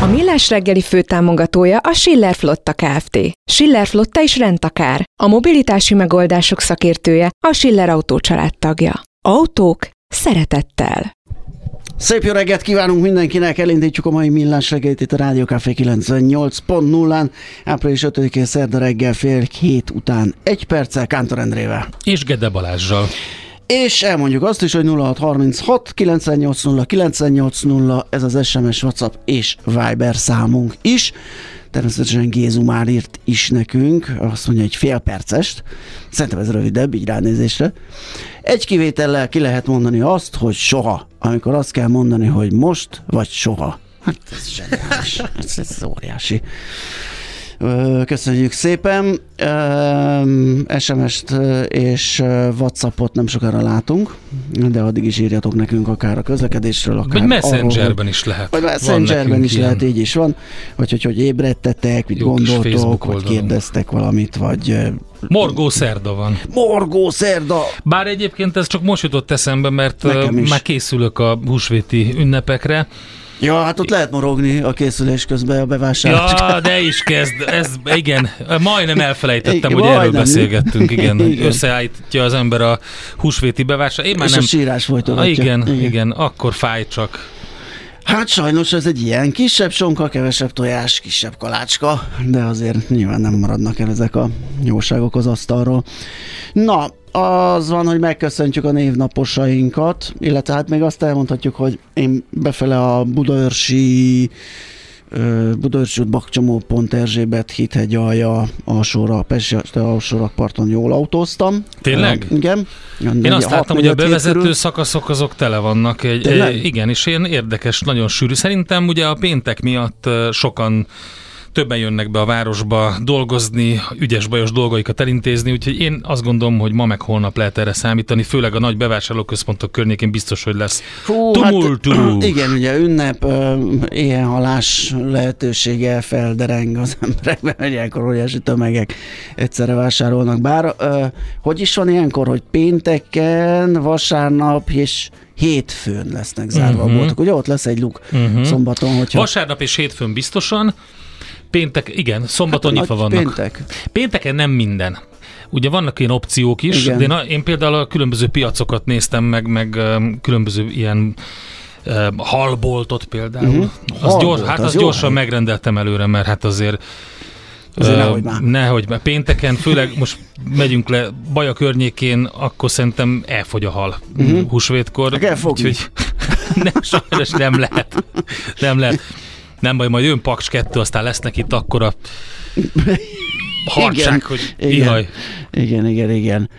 A Millás reggeli főtámogatója a Schiller Flotta Kft. Schiller Flotta is rendtakár. A mobilitási megoldások szakértője a Schiller Autó tagja. Autók szeretettel. Szép jó reggelt kívánunk mindenkinek, elindítjuk a mai millás reggelit itt a Rádió Café 98.0-án, április 5-én szerda reggel fél hét után egy perccel Kántor Endrével. És Gede Balázsral. És elmondjuk azt is, hogy 0636 980 980 ez az SMS, WhatsApp és Viber számunk is. Természetesen Gézu már írt is nekünk, azt mondja, egy fél percest. Szerintem ez rövidebb, így ránézésre. Egy kivétellel ki lehet mondani azt, hogy soha. Amikor azt kell mondani, hogy most vagy soha. Hát ez zseniális. ez, ez óriási. Köszönjük szépen. SMS-t és Whatsappot nem sokára látunk, de addig is írjatok nekünk akár a közlekedésről, akár Vagy Messengerben arról, is lehet. Vagy Messengerben is ilyen. lehet, így is van. Vagy hogy, hogy ébredtetek, mit gondoltok, vagy kérdeztek valamit, vagy Morgó szerda van. Morgó szerda! Bár egyébként ez csak most jutott eszembe, mert már készülök a húsvéti ünnepekre, Ja, hát ott lehet morogni a készülés közben a bevásárlás. Ja, de is kezd. Ez, igen, majdnem elfelejtettem, hogy erről beszélgettünk. Igen, igen. összeállítja az ember a húsvéti bevásárlást. Én már És nem... a sírás folytogatja. Ah, igen, igen, igen, akkor fáj csak. Hát sajnos ez egy ilyen kisebb sonka, kevesebb tojás, kisebb kalácska, de azért nyilván nem maradnak el ezek a jóságok az asztalról. Na, az van, hogy megköszöntjük a névnaposainkat, illetve hát még azt elmondhatjuk, hogy én befele a Budaörsi Budaörsi út Bakcsomó pont Erzsébet hithegy alja alsóra, Peste alsó parton jól autóztam. Tényleg? Uh, igen. Én azt láttam, hogy a bevezető körül. szakaszok azok tele vannak. Egy, egy, igen, és ilyen érdekes, nagyon sűrű. Szerintem ugye a péntek miatt sokan többen jönnek be a városba dolgozni, ügyes bajos dolgaikat elintézni, úgyhogy én azt gondolom, hogy ma meg holnap lehet erre számítani, főleg a nagy bevásárlóközpontok környékén biztos, hogy lesz Hú, tumultú. Hát, igen, ugye ünnep, ilyen halás lehetősége feldereng az emberekben, hogy ilyenkor óriási tömegek egyszerre vásárolnak. Bár hogy is van ilyenkor, hogy pénteken, vasárnap és hétfőn lesznek zárva uh-huh. mhm. boltok. Ugye ott lesz egy luk uh-huh. szombaton, hogyha... Vasárnap és hétfőn biztosan, Péntek, igen, szombaton hát, nyitva vannak. Péntek. Pénteken nem minden. Ugye vannak ilyen opciók is, igen. de én, én például a különböző piacokat néztem meg, meg különböző ilyen uh, halboltot például. Uh-huh. Az gyors, hát az, az gyorsan hely. megrendeltem előre, mert hát azért Azért uh, nehogy már. Nehogy már. Pénteken, főleg most megyünk le Baja környékén, akkor szerintem elfogy a hal uh-huh. húsvétkor. Meg elfogni. Úgyhogy nem, sajnos nem lehet. Nem lehet. Nem baj, majd jön Paks 2, aztán lesznek itt akkora harcság, igen, hogy igen, ihaj. Igen, igen, igen.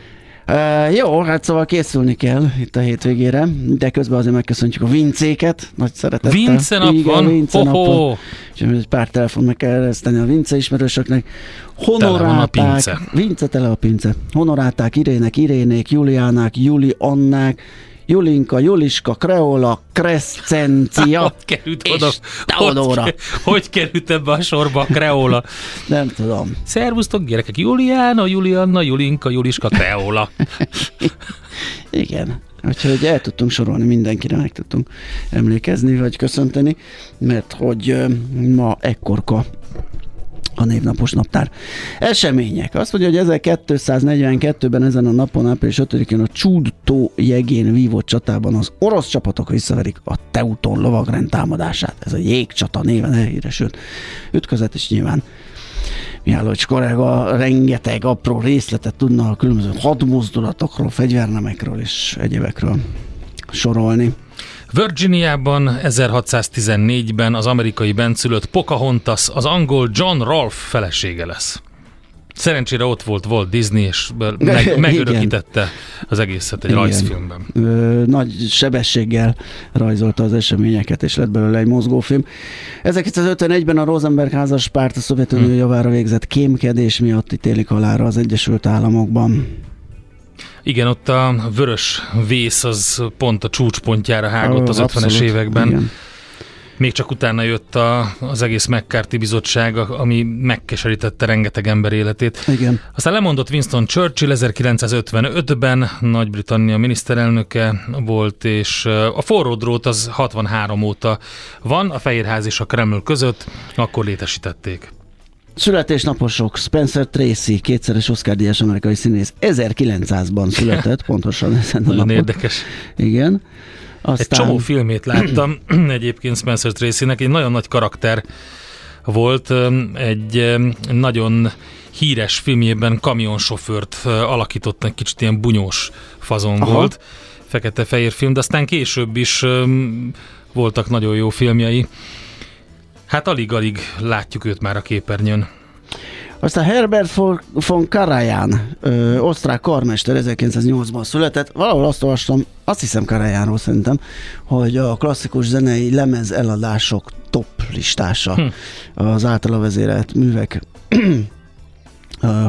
Uh, jó, hát szóval készülni kell itt a hétvégére, de közben azért megköszöntjük a vincéket, nagy szeretettel. Vince nap Igen, van? Vince nap van. Egy pár telefon meg kell ereszteni a Vince ismerősöknek. Honorálták, tele van a pince. Vince tele a pince. Honorálták Irének, Irénék, Juliánák, Juli Annák, Julinka, Juliska, Kreola, Crescencia hogy került és oda? Teodora. Hogy, hogy került ebbe a sorba a Kreola? Nem tudom. Szervusztok, gyerekek! Juliana, Julianna, Julinka, Juliska, Kreola. Igen. Úgyhogy el tudtunk sorolni, mindenkire meg tudtunk emlékezni, vagy köszönteni, mert hogy ma ekkorka a névnapos naptár. Események. Azt mondja, hogy 1242-ben ezen a napon, április 5-én a Csúdtó jegén vívott csatában az orosz csapatok visszaverik a Teuton lovagrend támadását. Ez a jégcsata néven elhíresült ütközet, és nyilván Mihálovics kollega rengeteg apró részletet tudna a különböző hadmozdulatokról, fegyvernemekről és egyébekről sorolni. Virginiában 1614-ben az amerikai benszülött Pocahontas az angol John Rolfe felesége lesz. Szerencsére ott volt Walt Disney, és meg, megörökítette az egészet egy Igen. rajzfilmben. Ö, nagy sebességgel rajzolta az eseményeket, és lett belőle egy mozgófilm. 1951-ben a Rosenberg házas párt a Szovjetunió hmm. javára végzett kémkedés miatt ítélik halára az Egyesült Államokban. Igen, ott a vörös vész az pont a csúcspontjára hágott az abszolút, 50-es években. Igen. Még csak utána jött a, az egész McCarthy bizottság, ami megkeserítette rengeteg ember életét. Igen. Aztán lemondott Winston Churchill 1955-ben, Nagy-Britannia miniszterelnöke volt, és a forró drót az 63 óta van, a Fehérház és a Kreml között, akkor létesítették. Születésnaposok Spencer Tracy, kétszeres Oscar díjas amerikai színész, 1900-ban született, pontosan ezen a Nagyon napon. érdekes. Igen. Aztán... Egy csomó filmét láttam egyébként Spencer Tracy-nek, egy nagyon nagy karakter volt, egy nagyon híres filmjében kamionsofőrt alakított, egy kicsit ilyen bunyós fazon Aha. volt, fekete-fehér film, de aztán később is voltak nagyon jó filmjei. Hát alig-alig látjuk őt már a képernyőn. Aztán Herbert von Karajan, ö, osztrák karmester, 1908-ban született. Valahol azt olvastam, azt hiszem Karajanról szerintem, hogy a klasszikus zenei lemez eladások top listása hm. az általa vezérelt művek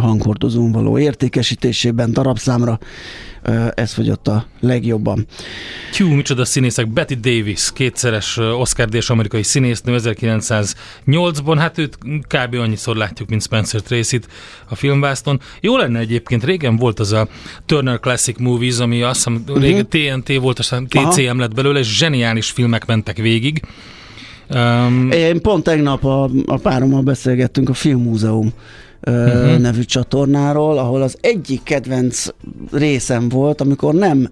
hanghordozón való értékesítésében darabszámra ez fogyott a legjobban. Tyú, micsoda színészek. Betty Davis, kétszeres Oscar díjas amerikai színésznő 1908-ban, hát őt kb. annyiszor látjuk, mint Spencer Tracy-t a filmvászton. Jó lenne egyébként, régen volt az a Turner Classic Movies, ami azt hiszem uh-huh. régen TNT volt, aztán TCM lett belőle, és zseniális filmek mentek végig. Um, Én pont tegnap a, a párommal beszélgettünk a Filmmúzeum uh-huh. nevű csatornáról, ahol az egyik kedvenc részem volt, amikor nem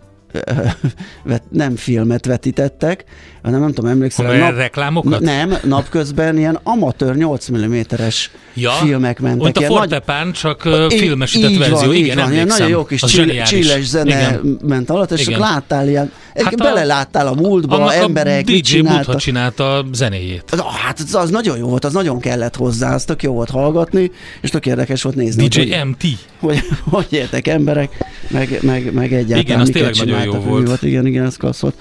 nem filmet vetítettek, hanem nem tudom, emlékszel. Nap, reklámokat? Nem, napközben ilyen amatőr 8 mm-es ja, filmek mentek. Mint a Fortepán, csak uh, filmesített így verzió. Van, igen, van, ilyen nagyon jó kis csill- csilles zene igen. ment alatt, és igen. csak láttál ilyen, hát beleláttál a múltba, a, emberek, a DJ Mutha csinálta a zenéjét. Na, hát az, az nagyon jó volt, az nagyon kellett hozzá, az tök jó volt hallgatni, és tök érdekes volt nézni. DJ hogy, MT. Hogy, hogy értek emberek, meg, meg, meg egyáltalán igen, az tényleg nagyon jó volt. Igen, igen, ez klassz volt.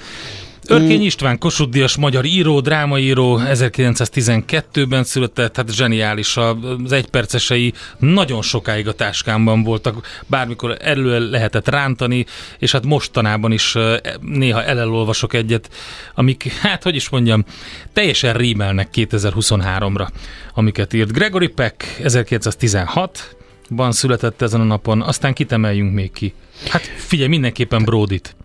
Örkény István Kossuth Díjas magyar író, drámaíró, 1912-ben született, hát zseniális, az egypercesei nagyon sokáig a táskámban voltak, bármikor elő lehetett rántani, és hát mostanában is néha elolvasok egyet, amik, hát hogy is mondjam, teljesen rímelnek 2023-ra, amiket írt. Gregory Peck 1916, ban született ezen a napon, aztán kitemeljünk még ki. Hát figyelj, mindenképpen Brodit.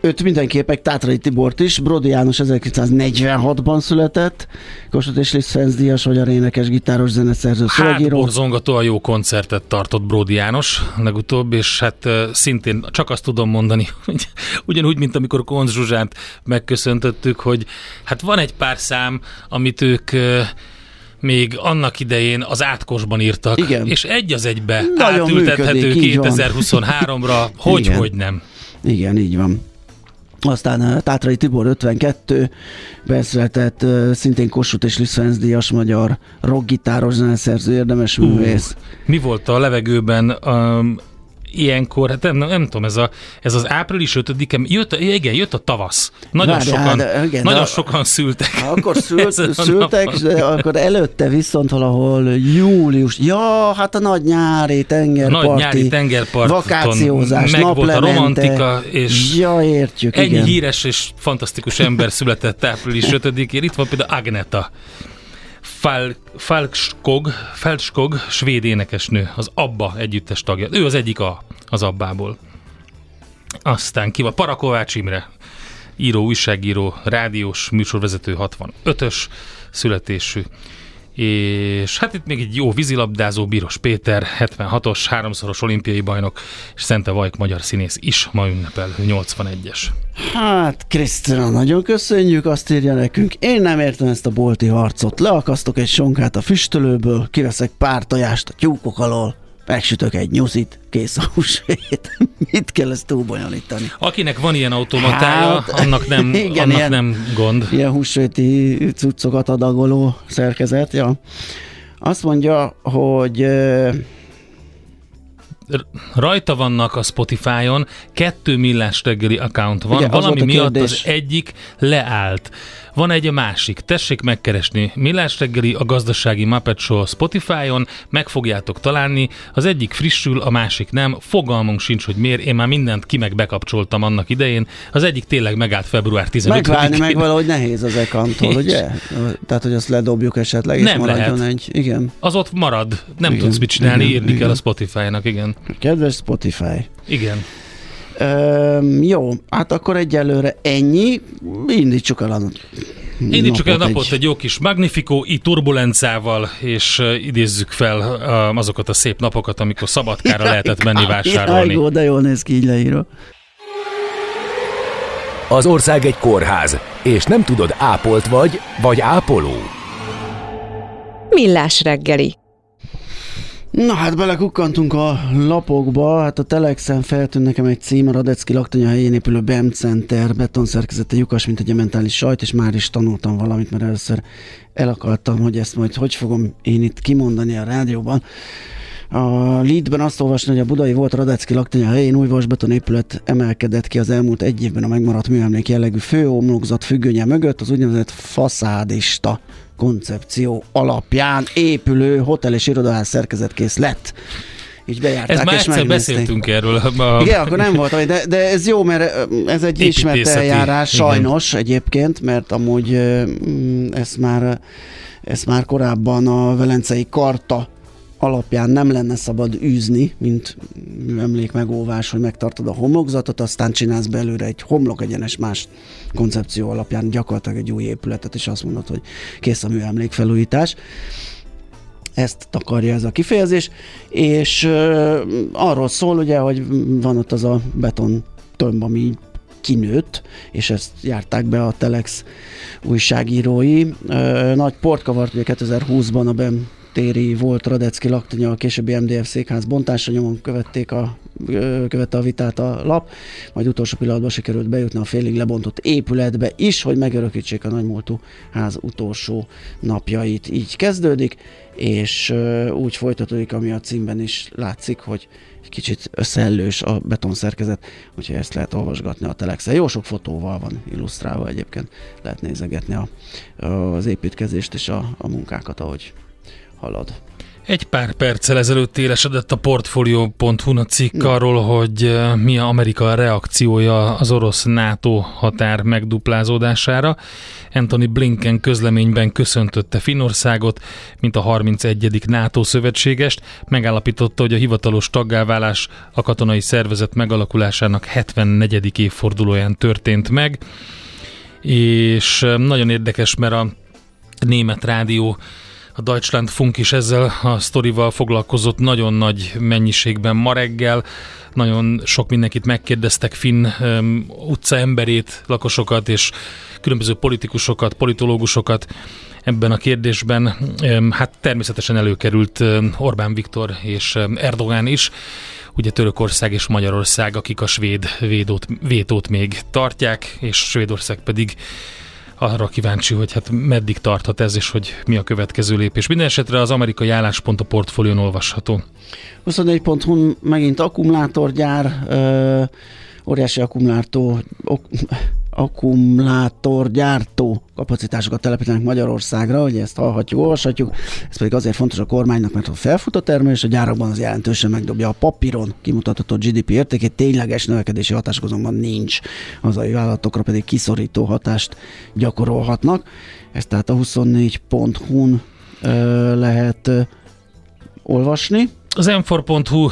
Őt mindenképpen Tátrai Tibort is, Brody János 1946-ban született, Kossuth és Liszt Ferenc Díjas, vagy énekes, gitáros, zeneszerző, szövegíró. Hát a jó koncertet tartott Brody János legutóbb, és hát szintén csak azt tudom mondani, hogy ugyanúgy, mint amikor Konz Zsuzsát megköszöntöttük, hogy hát van egy pár szám, amit ők még annak idején az átkosban írtak, Igen. és egy az egybe Nagyon átültethető 2023-ra, hogy, Igen. hogy nem. Igen, így van. Aztán Tátrai Tibor 52 beszületett, szintén Kossuth és Liszt díjas magyar rockgitáros zeneszerző, érdemes művész. mi volt a levegőben? Um, ilyenkor, hát nem, nem tudom, ez, a, ez az április 5-e, jött, igen, jött a tavasz. Nagyon Várj, sokan, de, igen, nagyon de, sokan szültek. Akkor szült, szültek, de akkor előtte viszont valahol július, ja, hát a nagy nyári tengerparti, nagy nyári tengerparton vakációzás, meg volt a romantika, és ja, értjük, ennyi igen. híres és fantasztikus ember született április 5-én. Itt van például Agneta. Fal, Falkskog, Falkskog, svéd énekesnő, az Abba együttes tagja. Ő az egyik a, az Abbából. Aztán ki van Parakovács Imre, író, újságíró, rádiós műsorvezető 65-ös születésű. És hát itt még egy jó vízilabdázó, Bíros Péter, 76-os, háromszoros olimpiai bajnok, és Szente Vajk magyar színész is ma ünnepel, 81-es. Hát, Krisztina, nagyon köszönjük, azt írja nekünk. Én nem értem ezt a bolti harcot. Leakasztok egy sonkát a füstölőből, kiveszek pár tojást a tyúkok alól, megsütök egy nyuszit, kész a húsvét. Mit kell ezt túlbonyolítani? Akinek van ilyen automatája, hát, annak, nem, igen, annak ilyen, nem gond. Ilyen húsvéti cuccokat adagoló szerkezet, ja. Azt mondja, hogy rajta vannak a Spotify-on, kettő millás reggeli account van, Igen, valami miatt az egyik leállt. Van egy másik, tessék megkeresni Millás reggeli, a gazdasági Muppet Show Spotify-on, meg fogjátok találni, az egyik frissül, a másik nem, fogalmunk sincs, hogy miért, én már mindent ki meg bekapcsoltam annak idején, az egyik tényleg megállt február 15 Megválni meg valahogy nehéz az ekantól, ugye? Tehát, hogy azt ledobjuk esetleg, és nem maradjon lehet. egy, igen. Az ott marad, nem igen, tudsz mit csinálni, igen, írni igen. kell a Spotify-nak, igen. Kedves Spotify. Igen. Üm, jó, hát akkor egyelőre ennyi. Indítsuk el a Indítsuk el a napot egy... egy jó kis Magnifico i turbulencával, és uh, idézzük fel uh, azokat a szép napokat, amikor szabadkára lehetett menni vásárolni. Jaj, de jól néz ki, így leírva. Az ország egy kórház, és nem tudod, ápolt vagy, vagy ápoló. Millás reggeli. Na hát belekukkantunk a lapokba, hát a Telexen feltűnt nekem egy cím, a Radecki laktanya helyén épülő BEM Center betonszerkezete lyukas, mint egy mentális sajt, és már is tanultam valamit, mert először el akartam, hogy ezt majd hogy fogom én itt kimondani a rádióban. A Leadben azt olvasni, hogy a budai volt Radecki laktanya helyén új vasbeton épület emelkedett ki az elmúlt egy évben a megmaradt műemlék jellegű főomlokzat függönye mögött, az úgynevezett faszádista koncepció alapján épülő hotel és irodaház szerkezetkész lett így bejárták. Ez már egyszer beszéltünk erről. A... Igen, akkor nem volt, de, de ez jó, mert ez egy ismert eljárás, sajnos igen. egyébként, mert amúgy mm, ezt már, ezt már korábban a Velencei Karta alapján nem lenne szabad űzni, mint emlék megóvás, hogy megtartod a homlokzatot, aztán csinálsz belőle egy homlok egyenes más koncepció alapján gyakorlatilag egy új épületet, és azt mondod, hogy kész a műemlék felújítás. Ezt takarja ez a kifejezés, és uh, arról szól ugye, hogy van ott az a beton tömb, ami kinőtt, és ezt járták be a Telex újságírói. Uh, nagy port kavart ugye 2020-ban a BEM téri volt Radecki laktanya, a későbbi MDF székház bontása nyomon követték a, követte a vitát a lap, majd utolsó pillanatban sikerült bejutni a félig lebontott épületbe is, hogy megörökítsék a nagymúltú ház utolsó napjait. Így kezdődik, és úgy folytatódik, ami a címben is látszik, hogy egy kicsit összeellős a betonszerkezet, úgyhogy ezt lehet olvasgatni a telexen. Jó sok fotóval van illusztrálva egyébként, lehet nézegetni a, az építkezést és a, a munkákat, ahogy halad. Egy pár perccel ezelőtt élesedett a Portfolio.hu cikk arról, hogy eh, mi a Amerika reakciója az orosz NATO határ megduplázódására. Anthony Blinken közleményben köszöntötte Finnországot, mint a 31. NATO szövetségest, megállapította, hogy a hivatalos taggáválás a katonai szervezet megalakulásának 74. évfordulóján történt meg, és eh, nagyon érdekes, mert a német rádió a Deutschland Funk is ezzel a sztorival foglalkozott nagyon nagy mennyiségben ma reggel. Nagyon sok mindenkit megkérdeztek Finn um, utca emberét, lakosokat és különböző politikusokat, politológusokat ebben a kérdésben. Um, hát természetesen előkerült um, Orbán Viktor és um, Erdogán is ugye Törökország és Magyarország, akik a svéd védót, vétót még tartják, és Svédország pedig arra kíváncsi, hogy hát meddig tarthat ez, és hogy mi a következő lépés. Minden esetre az amerikai álláspont a portfólión olvasható. 24.hu megint akkumulátorgyár, ö, óriási akkumulátor, ok, akkumulátorgyártó kapacitásokat telepítenek Magyarországra, hogy ezt hallhatjuk, olvashatjuk. Ez pedig azért fontos a kormánynak, mert ha felfut a termelés, a gyárakban az jelentősen megdobja a papíron kimutatott GDP értékét, tényleges növekedési hatások azonban nincs. Hazai vállalatokra pedig kiszorító hatást gyakorolhatnak. Ez tehát a 24.hu-n lehet olvasni. Az m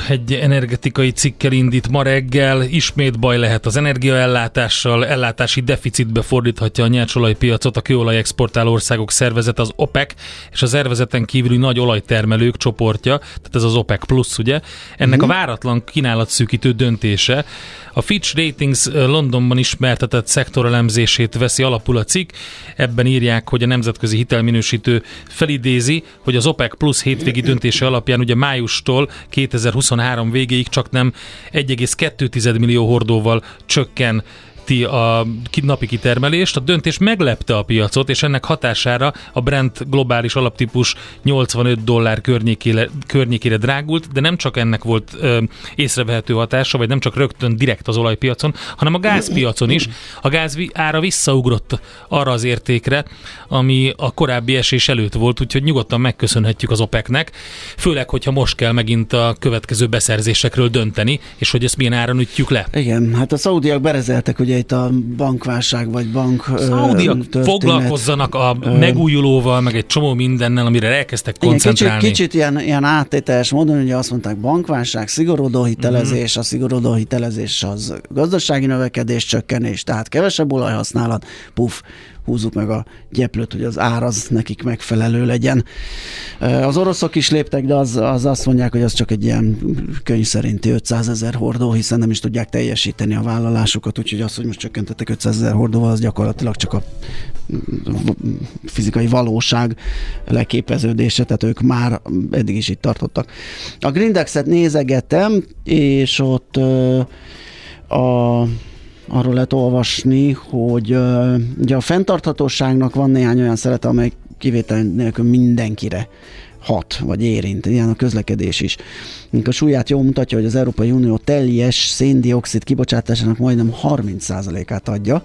egy energetikai cikkel indít ma reggel, ismét baj lehet az energiaellátással, ellátási deficitbe fordíthatja a nyersolajpiacot a kőolaj exportáló országok szervezet, az OPEC, és az szervezeten kívüli nagy olajtermelők csoportja, tehát ez az OPEC plusz, ugye? Ennek a váratlan kínálatszűkítő döntése a Fitch Ratings Londonban ismertetett szektorelemzését veszi alapul a cikk. Ebben írják, hogy a nemzetközi hitelminősítő felidézi, hogy az OPEC plusz hétvégi döntése alapján ugye májustól 2023 végéig csak nem 1,2 millió hordóval csökken növeszti a napi kitermelést. A döntés meglepte a piacot, és ennek hatására a Brent globális alaptípus 85 dollár környékére, környékére drágult, de nem csak ennek volt ö, észrevehető hatása, vagy nem csak rögtön direkt az olajpiacon, hanem a gázpiacon is. A gáz ára visszaugrott arra az értékre, ami a korábbi esés előtt volt, úgyhogy nyugodtan megköszönhetjük az OPEC-nek, főleg, hogyha most kell megint a következő beszerzésekről dönteni, és hogy ezt milyen áron ütjük le. Igen, hát a szaudiak berezeltek ugye itt a bankválság vagy bank Szaudiak foglalkozzanak a megújulóval, meg egy csomó mindennel, amire elkezdtek koncentrálni. Kicsit, kicsit ilyen, ilyen áttételes módon, hogy azt mondták bankválság, szigorodó hitelezés, mm-hmm. a szigorodó hitelezés az gazdasági növekedés csökkenés, tehát kevesebb olajhasználat, puf, húzzuk meg a gyeplőt, hogy az ár az nekik megfelelő legyen. Az oroszok is léptek, de az, az azt mondják, hogy az csak egy ilyen könyv szerinti 500 ezer hordó, hiszen nem is tudják teljesíteni a vállalásukat, úgyhogy az, hogy most csökkentettek 500 ezer hordóval, az gyakorlatilag csak a fizikai valóság leképeződése, tehát ők már eddig is itt tartottak. A Grindexet nézegetem, és ott a arról lehet olvasni, hogy ugye a fenntarthatóságnak van néhány olyan szerete, amely kivétel nélkül mindenkire hat, vagy érint, ilyen a közlekedés is. A súlyát jól mutatja, hogy az Európai Unió teljes széndiokszid kibocsátásának majdnem 30%-át adja.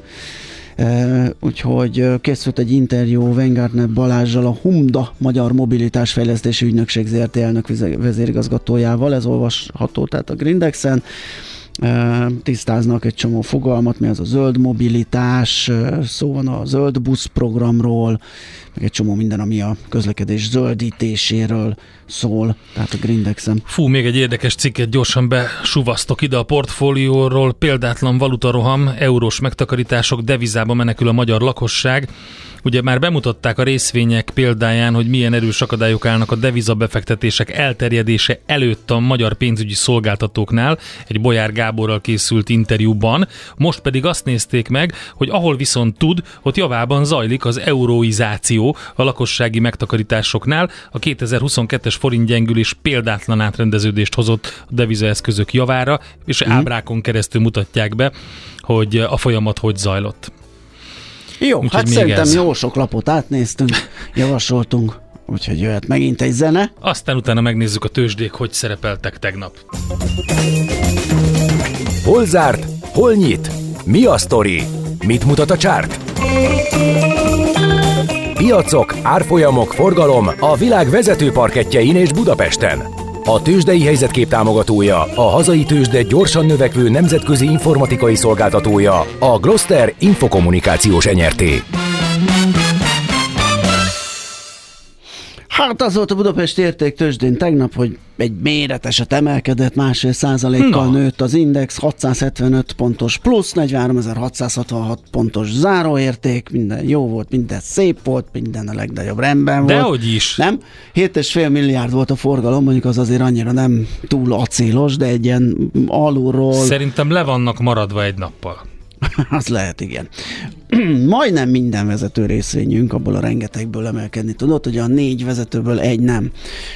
Úgyhogy készült egy interjú Weingartner Balázsjal, a Humda Magyar Mobilitás Fejlesztési Ügynökség ZRT elnök vezérigazgatójával, ez olvasható tehát a Grindexen tisztáznak egy csomó fogalmat, mi az a zöld mobilitás, szó van a zöld busz programról, meg egy csomó minden, ami a közlekedés zöldítéséről szól, tehát a Grindexen. Fú, még egy érdekes cikket gyorsan besuvasztok ide a portfólióról, példátlan valutaroham, eurós megtakarítások, devizába menekül a magyar lakosság. Ugye már bemutatták a részvények példáján, hogy milyen erős akadályok állnak a devizabefektetések elterjedése előtt a magyar pénzügyi szolgáltatóknál, egy Bolyár Gáborral készült interjúban. Most pedig azt nézték meg, hogy ahol viszont tud, ott javában zajlik az euróizáció a lakossági megtakarításoknál. A 2022-es forint gyengülés példátlan átrendeződést hozott a devizaeszközök javára, és mm. ábrákon keresztül mutatják be, hogy a folyamat hogy zajlott. Jó, Úgyhogy hát szerintem ez. jó sok lapot átnéztünk, javasoltunk, úgyhogy jöhet megint egy zene. Aztán utána megnézzük a tőzsdék, hogy szerepeltek tegnap. Hol zárt? Hol nyit? Mi a sztori? Mit mutat a csárt? Piacok, árfolyamok, forgalom a világ vezető parketjein és Budapesten. A tőzsdei helyzetkép támogatója, a hazai tőzsde gyorsan növekvő nemzetközi informatikai szolgáltatója, a Gloster Infokommunikációs Enyerté. Hát az volt a Budapest értéktősdén tegnap, hogy egy méreteset emelkedett, másfél százalékkal no. nőtt az index, 675 pontos plusz, 43.666 pontos záróérték, minden jó volt, minden szép volt, minden a legnagyobb rendben volt. Dehogy is. Nem? 7,5 milliárd volt a forgalom, mondjuk az azért annyira nem túl acélos, de egy ilyen alulról... Szerintem le vannak maradva egy nappal. az lehet, igen. Majdnem minden vezető részvényünk abból a rengetegből emelkedni tudott, hogy a négy vezetőből egy nem.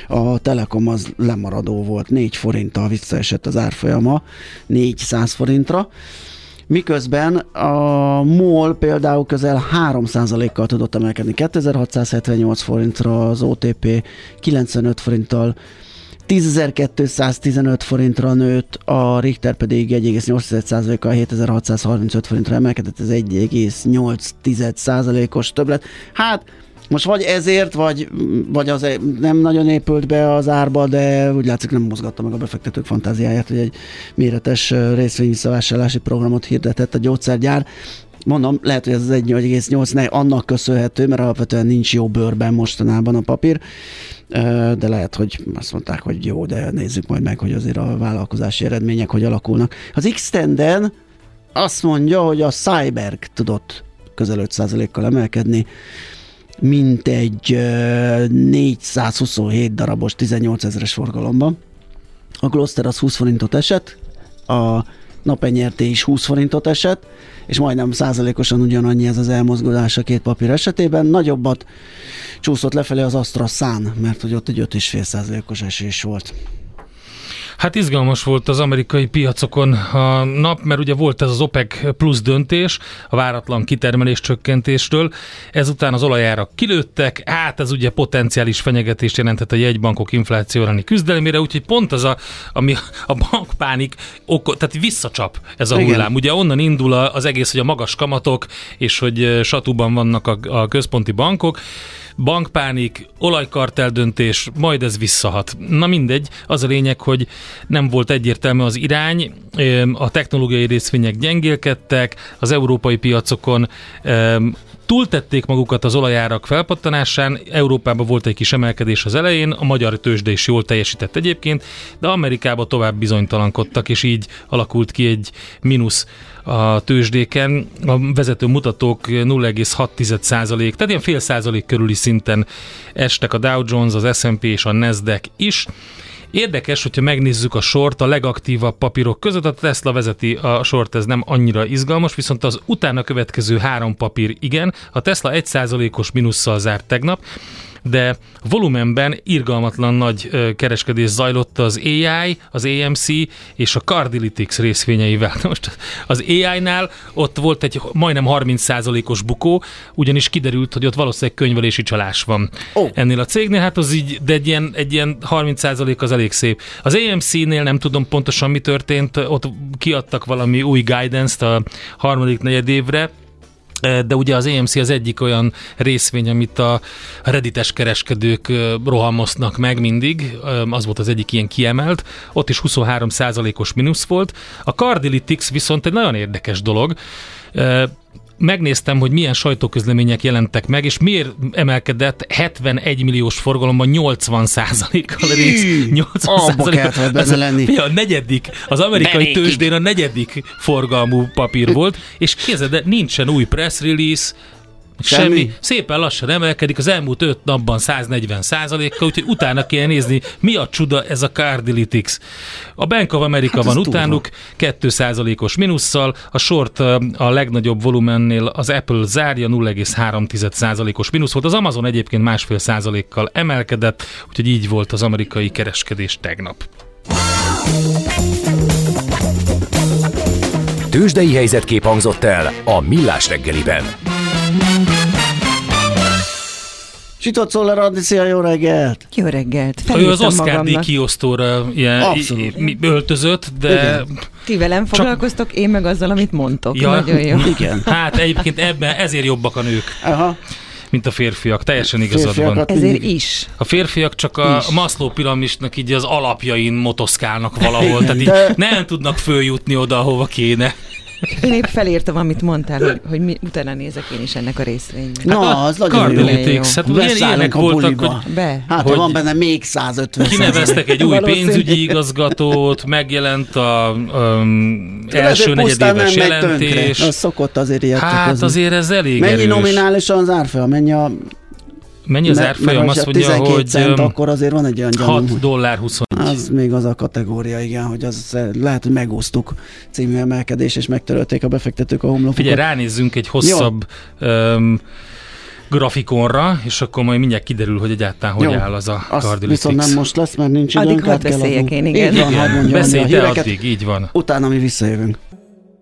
A Telekom az lemaradó volt, négy forinttal visszaesett az árfolyama, 400 forintra. miközben a MOL például közel 3%-kal tudott emelkedni 2678 forintra, az OTP 95 forinttal 10.215 forintra nőtt, a Richter pedig 1,8%-kal 7635 forintra emelkedett, ez 1,8%-os többlet. Hát most vagy ezért, vagy, vagy az nem nagyon épült be az árba, de úgy látszik nem mozgatta meg a befektetők fantáziáját, hogy egy méretes részvényvisszavásárlási programot hirdetett a gyógyszergyár. Mondom, lehet, hogy ez az 1,8 ne annak köszönhető, mert alapvetően nincs jó bőrben mostanában a papír, de lehet, hogy azt mondták, hogy jó, de nézzük majd meg, hogy azért a vállalkozási eredmények hogy alakulnak. Az x azt mondja, hogy a Cyberg tudott közel 5%-kal emelkedni, mint egy 427 darabos 18 ezeres forgalomban. A Gloster az 20 forintot esett, a napenyerté is 20 forintot esett, és majdnem százalékosan ugyanannyi ez az elmozgulás a két papír esetében. Nagyobbat csúszott lefelé az Astra Sun, mert hogy ott egy 5,5 százalékos esés volt. Hát izgalmas volt az amerikai piacokon a nap, mert ugye volt ez az OPEC plusz döntés a váratlan kitermelés csökkentésről, ezután az olajárak kilőttek, hát ez ugye potenciális fenyegetést jelentett a jegybankok infláció elleni küzdelmére, úgyhogy pont az a, ami a bankpánik, oko, tehát visszacsap ez a Igen. hullám. Ugye onnan indul az egész, hogy a magas kamatok, és hogy satúban vannak a, a központi bankok, bankpánik, olajkartel döntés, majd ez visszahat. Na mindegy, az a lényeg, hogy nem volt egyértelmű az irány, a technológiai részvények gyengélkedtek, az európai piacokon túltették magukat az olajárak felpattanásán, Európában volt egy kis emelkedés az elején, a magyar tőzsde is jól teljesített egyébként, de Amerikában tovább bizonytalankodtak, és így alakult ki egy mínusz a tőzsdéken. A vezető mutatók 0,6 százalék, tehát ilyen fél százalék körüli szinten estek a Dow Jones, az S&P és a Nasdaq is. Érdekes, hogyha megnézzük a sort a legaktívabb papírok között, a Tesla vezeti a sort, ez nem annyira izgalmas, viszont az utána következő három papír igen. A Tesla 1%-os minusszal zárt tegnap, de volumenben irgalmatlan nagy kereskedés zajlott az AI, az AMC és a Cardilitics részvényeivel. Most az AI-nál ott volt egy majdnem 30%-os bukó, ugyanis kiderült, hogy ott valószínűleg könyvelési csalás van. Oh. Ennél a cégnél, hát az így, de egy ilyen, egy ilyen 30% az elég szép. Az AMC-nél nem tudom pontosan mi történt, ott kiadtak valami új guidance-t a harmadik negyed évre, de ugye az EMC az egyik olyan részvény, amit a redites kereskedők rohamoznak meg mindig, az volt az egyik ilyen kiemelt, ott is 23%-os mínusz volt. A Cardilitics viszont egy nagyon érdekes dolog, megnéztem, hogy milyen sajtóközlemények jelentek meg, és miért emelkedett 71 milliós forgalomban 80 százalékkal rész. 80 százalékkal. lenni. A negyedik, az amerikai Benékig. tőzsdén a negyedik forgalmú papír volt, és kézed, de nincsen új press release, Semmi. Semmi. Szépen lassan emelkedik, az elmúlt 5 napban 140 százalékkal, úgyhogy utána kell nézni, mi a csuda ez a Cardilitics. A Bank of America hát van utánuk, 2 százalékos minusszal, a short a legnagyobb volumennél az Apple zárja 0,3 százalékos mínusz volt, az Amazon egyébként másfél százalékkal emelkedett, úgyhogy így volt az amerikai kereskedés tegnap. Tőzsdei helyzetkép hangzott el a Millás reggeliben. Csitott Szoller Andi, szia, jó reggelt! Jó reggelt! Ő az Oscar díj kiosztóra ilyen Abszolút. öltözött, de... Igen. Ti velem foglalkoztok, én meg azzal, amit mondtok. Ja, Nagyon jó. Igen. Hát egyébként ebben ezért jobbak a nők. Aha mint a férfiak. Teljesen igazad van. Ezért is. A férfiak csak a is. Maslow piramisnak így az alapjain motoszkálnak valahol, tehát így De... nem tudnak följutni oda, ahova kéne. Én épp felírtam, amit mondtál, hogy, hogy mi, utána nézek én is ennek a részvénynek. Na, hát az nagyon jó. Hát ilyen ilyenek voltak, hogy, Be. Hát, hogy van benne még 150 Kineveztek egy új pénzügyi igazgatót, megjelent a um, első negyedéves jelentés. Az szokott azért ilyet Hát azért ez elég Mennyi erős. nominálisan az árfolyam? Mennyi a Mennyi az árfolyam? Azt mondja, hogy cent, akkor azért van egy olyan gyanú. 6 dollár 20. Az még az a kategória, igen, hogy az lehet, hogy megúsztuk című emelkedés, és megtörölték a befektetők a homlokokat. Figyelj, ránézzünk egy hosszabb um, grafikonra, és akkor majd mindjárt kiderül, hogy egyáltalán hogy Jó. áll az a Azt viszont nem most lesz, mert nincs időnk. Addig hadd beszéljek én, igen. Így van, igen. Beszélj te addig, így van. Utána mi visszajövünk.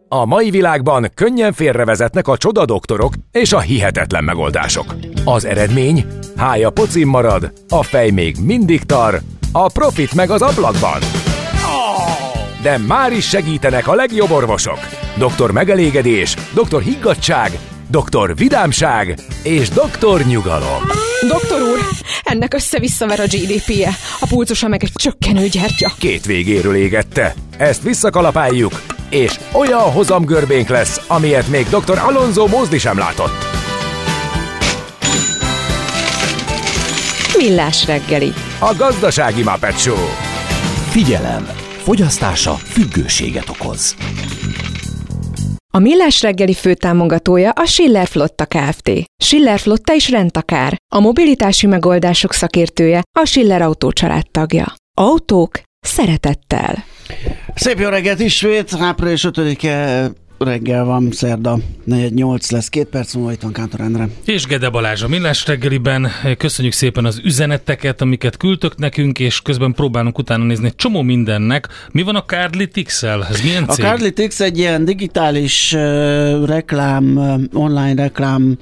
A mai világban könnyen félrevezetnek a csoda doktorok és a hihetetlen megoldások. Az eredmény? Hája pocim marad, a fej még mindig tar, a profit meg az ablakban. De már is segítenek a legjobb orvosok. Doktor megelégedés, doktor higgadság, doktor vidámság és doktor nyugalom. Doktor úr, ennek össze-visszaver a GDP-je, a pulcosa meg egy csökkenő gyertya. Két végéről égette. Ezt visszakalapáljuk, és olyan hozamgörbénk lesz, amilyet még dr. Alonso Mózdi sem látott. Millás reggeli. A gazdasági Muppet Show. Figyelem! Fogyasztása függőséget okoz. A Millás reggeli főtámogatója a Schiller Flotta Kft. Schiller Flotta is rendtakár. A mobilitási megoldások szakértője a Schiller Autó tagja. Autók szeretettel. Szép jó reggelt ismét, április 5-e reggel van, szerda, 4-8 lesz, két perc múlva itt van Kántor Endre. És Gede Balázs a Millás reggeliben. Köszönjük szépen az üzeneteket, amiket küldtök nekünk, és közben próbálunk utána nézni egy csomó mindennek. Mi van a Cardly-Tix-el? Ez milyen cég? A Cardly-Tix egy ilyen digitális uh, reklám, uh, online reklám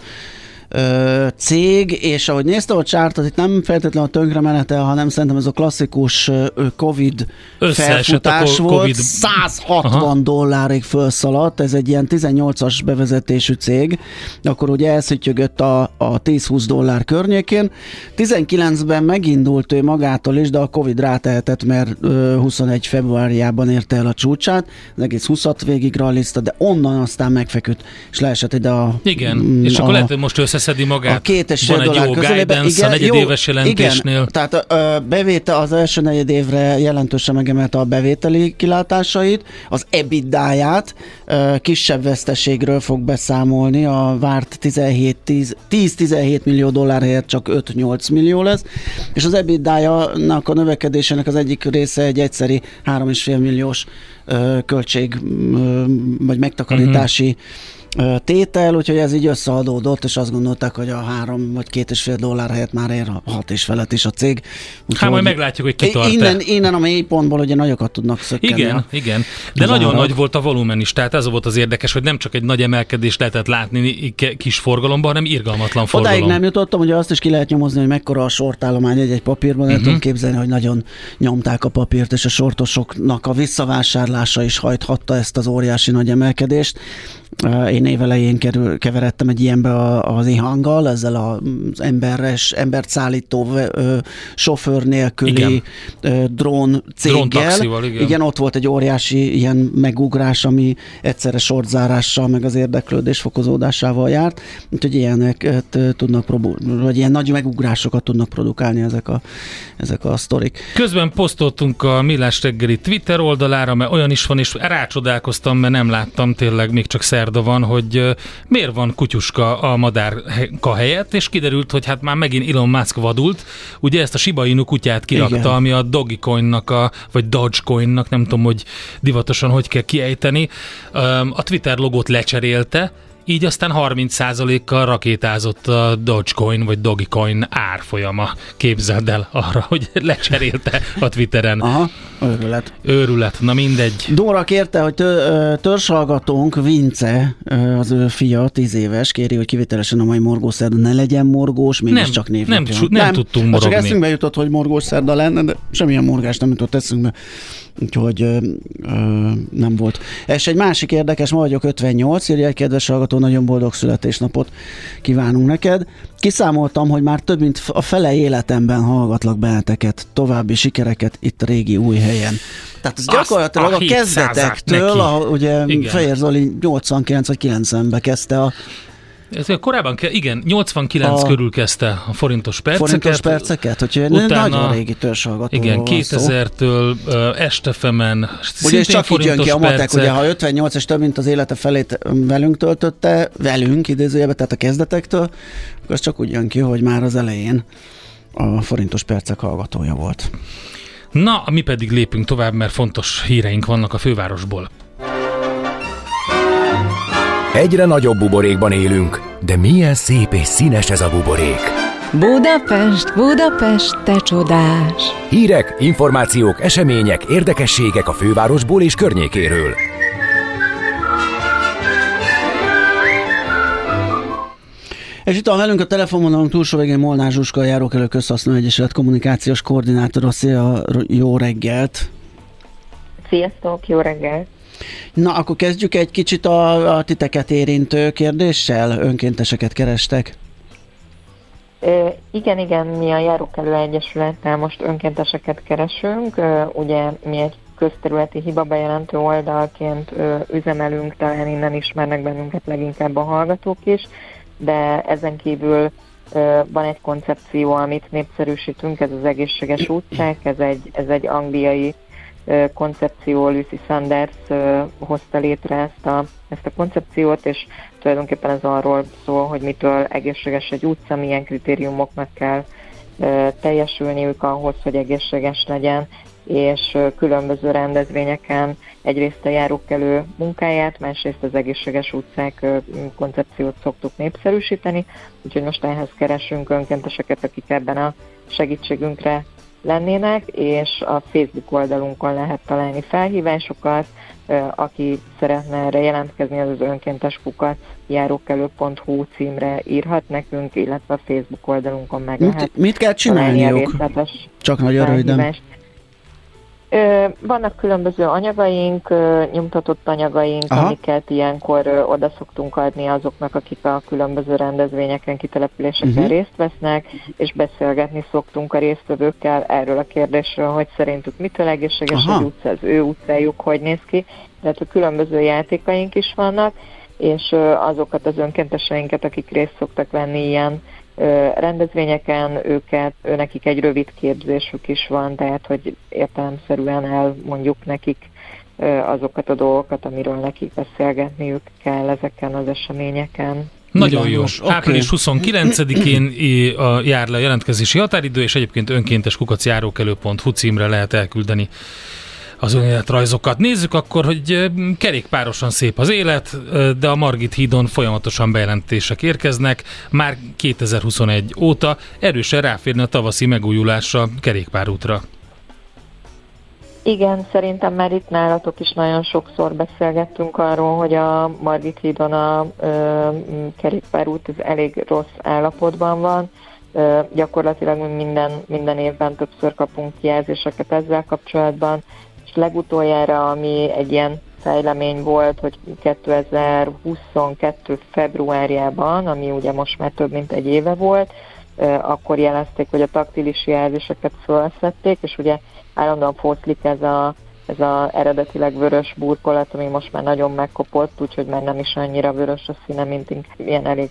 ö, cég, és ahogy nézte a csártot, itt nem feltétlenül a tönkremenete, hanem szerintem ez a klasszikus ö, Covid felfutás a volt. COVID. 160 Aha. dollárig felszaladt, ez egy ilyen 18-as bevezetésű cég, akkor ugye elszüttyögött a, a 10-20 dollár környékén. 19-ben megindult ő magától is, de a Covid rátehetett, mert ö, 21 februárjában érte el a csúcsát, az egész 20 végig rallizta, de onnan aztán megfeküdt, és leesett ide a... Igen, és a, akkor lehet, hogy most össze összeszedi magát. A két és Van egy jó guidance igen, a negyedéves jelentésnél. Igen, tehát a bevétel az első negyed évre jelentősen megemelte a bevételi kilátásait, az EBITDA-ját kisebb veszteségről fog beszámolni, a várt 10-17 millió dollár helyett csak 5-8 millió lesz, és az EBITDA-nak a növekedésének az egyik része egy egyszeri 3,5 milliós költség vagy megtakarítási uh-huh tétel, úgyhogy ez így összeadódott, és azt gondolták, hogy a három vagy két és fél dollár helyett már ér a hat és felett is a cég. Úgyhogy hát majd meglátjuk, hogy kitart innen, innen a mély pontból ugye nagyokat tudnak szökkenni. Igen, igen. De nagyon árak. nagy volt a volumen is, tehát ez volt az érdekes, hogy nem csak egy nagy emelkedést lehetett látni kis forgalomban, hanem irgalmatlan forgalom. Odáig nem jutottam, hogy azt is ki lehet nyomozni, hogy mekkora a sortállomány egy-egy papírban, uh-huh. tudom képzelni, hogy nagyon nyomták a papírt, és a sortosoknak a visszavásárlása is hajthatta ezt az óriási nagy emelkedést. Én évelején kerül, keveredtem egy ilyenbe az ihanggal, ezzel az emberes, embert szállító sofőr nélküli igen. drón céggel. Drón igen. igen, ott volt egy óriási ilyen megugrás, ami egyszerre sortzárással, meg az érdeklődés fokozódásával járt, úgyhogy ilyeneket tudnak vagy ilyen nagy megugrásokat tudnak produkálni ezek a, ezek a sztorik. Közben posztoltunk a Millás reggeli Twitter oldalára, mert olyan is van, és rácsodálkoztam, mert nem láttam tényleg, még csak szerda van, hogy miért van kutyuska a madárka helyett, és kiderült, hogy hát már megint Elon Musk vadult, ugye ezt a Shiba Inu kutyát kirakta, Igen. ami a Dogecoinnak, a, vagy Dogecoinnak, nem tudom, hogy divatosan hogy kell kiejteni, a Twitter logót lecserélte, így aztán 30%-kal rakétázott a Dogecoin vagy Dogecoin árfolyama. Képzeld el arra, hogy lecserélte a Twitteren. Aha, őrület. Őrület, na mindegy. Dóra kérte, hogy törzshallgatónk Vince, az ő fia, 10 éves, kéri, hogy kivételesen a mai morgószerda ne legyen morgós, mégiscsak név. Nem, nem, nem, tudtunk morogni. Csak eszünkbe jutott, hogy morgószerda lenne, de semmilyen morgás nem jutott eszünkbe úgyhogy ö, ö, nem volt. És egy másik érdekes, ma vagyok 58, írja egy kedves hallgató, nagyon boldog születésnapot kívánunk neked. Kiszámoltam, hogy már több mint a fele életemben hallgatlak benneteket, további sikereket itt régi új helyen. Tehát ez gyakorlatilag a, a kezdetektől, a, ugye Igen. Fehér Zoli 89 vagy 90-ben kezdte a ez korábban, igen, 89 a körül kezdte a forintos perceket. Forintos perceket, hogy utána, nagyon régi törzsalgatóról Igen, 2000-től uh, estefemen Ugye és csak így jön ki a matek, ugye ha 58 és több mint az élete felét velünk töltötte, velünk idézőjebe, tehát a kezdetektől, akkor az csak úgy jön ki, hogy már az elején a forintos percek hallgatója volt. Na, mi pedig lépünk tovább, mert fontos híreink vannak a fővárosból. Egyre nagyobb buborékban élünk, de milyen szép és színes ez a buborék. Budapest, Budapest, te csodás! Hírek, információk, események, érdekességek a fővárosból és környékéről. És itt van velünk a telefonon, túlsó végén Molnár Zsuska, a Járókelő Közhasznó Egyesület kommunikációs koordinátora. Szia, jó reggelt! Sziasztok, jó reggelt! Na, akkor kezdjük egy kicsit a, a titeket érintő kérdéssel. Önkénteseket kerestek? E, igen, igen, mi a Járókelő Egyesülettel most önkénteseket keresünk. Ugye mi egy közterületi hibabejelentő oldalként ö, üzemelünk, talán innen ismernek bennünket leginkább a hallgatók is, de ezen kívül van egy koncepció, amit népszerűsítünk, ez az egészséges utcák, ez egy, ez egy angliai koncepció, Lucy Sanders hozta létre ezt a, ezt a koncepciót, és tulajdonképpen ez arról szól, hogy mitől egészséges egy utca, milyen kritériumoknak kell teljesülniük ahhoz, hogy egészséges legyen, és különböző rendezvényeken egyrészt a járókelő munkáját, másrészt az egészséges utcák koncepciót szoktuk népszerűsíteni, úgyhogy most ehhez keresünk önkénteseket, akik ebben a segítségünkre lennének, és a Facebook oldalunkon lehet találni felhívásokat, aki szeretne erre jelentkezni, az az önkéntes kukat járókelő.hu címre írhat nekünk, illetve a Facebook oldalunkon meg mit, lehet Mit kell csinálniuk? Csak nagyon röviden. Vannak különböző anyagaink, nyomtatott anyagaink, Aha. amiket ilyenkor oda szoktunk adni azoknak, akik a különböző rendezvényeken, kitelepüléseken uh-huh. részt vesznek, és beszélgetni szoktunk a résztvevőkkel erről a kérdésről, hogy szerintük mitől egészséges Aha. egy utca, az ő utcájuk hogy néz ki, tehát a különböző játékaink is vannak, és azokat az önkénteseinket, akik részt szoktak venni ilyen rendezvényeken őket, nekik egy rövid képzésük is van, tehát hogy értelemszerűen elmondjuk nekik azokat a dolgokat, amiről nekik beszélgetniük kell ezeken az eseményeken. Nagyon jó. Okay. Április 29-én jár le a jelentkezési határidő, és egyébként önkéntes kukacjárókelő.hu címre lehet elküldeni az önéletrajzokat. Nézzük akkor, hogy kerékpárosan szép az élet, de a Margit hídon folyamatosan bejelentések érkeznek. Már 2021 óta erősen ráférne a tavaszi megújulásra kerékpárútra. Igen, szerintem már itt nálatok is nagyon sokszor beszélgettünk arról, hogy a Margit hídon a ö, kerékpárút az elég rossz állapotban van. Ö, gyakorlatilag minden, minden évben többször kapunk jelzéseket ezzel kapcsolatban legutoljára, ami egy ilyen fejlemény volt, hogy 2022. februárjában, ami ugye most már több mint egy éve volt, akkor jelezték, hogy a taktilis jelzéseket felszették, és ugye állandóan foszlik ez a, ez a eredetileg vörös burkolat, ami most már nagyon megkopott, úgyhogy már nem is annyira vörös a színe, mint ilyen elég,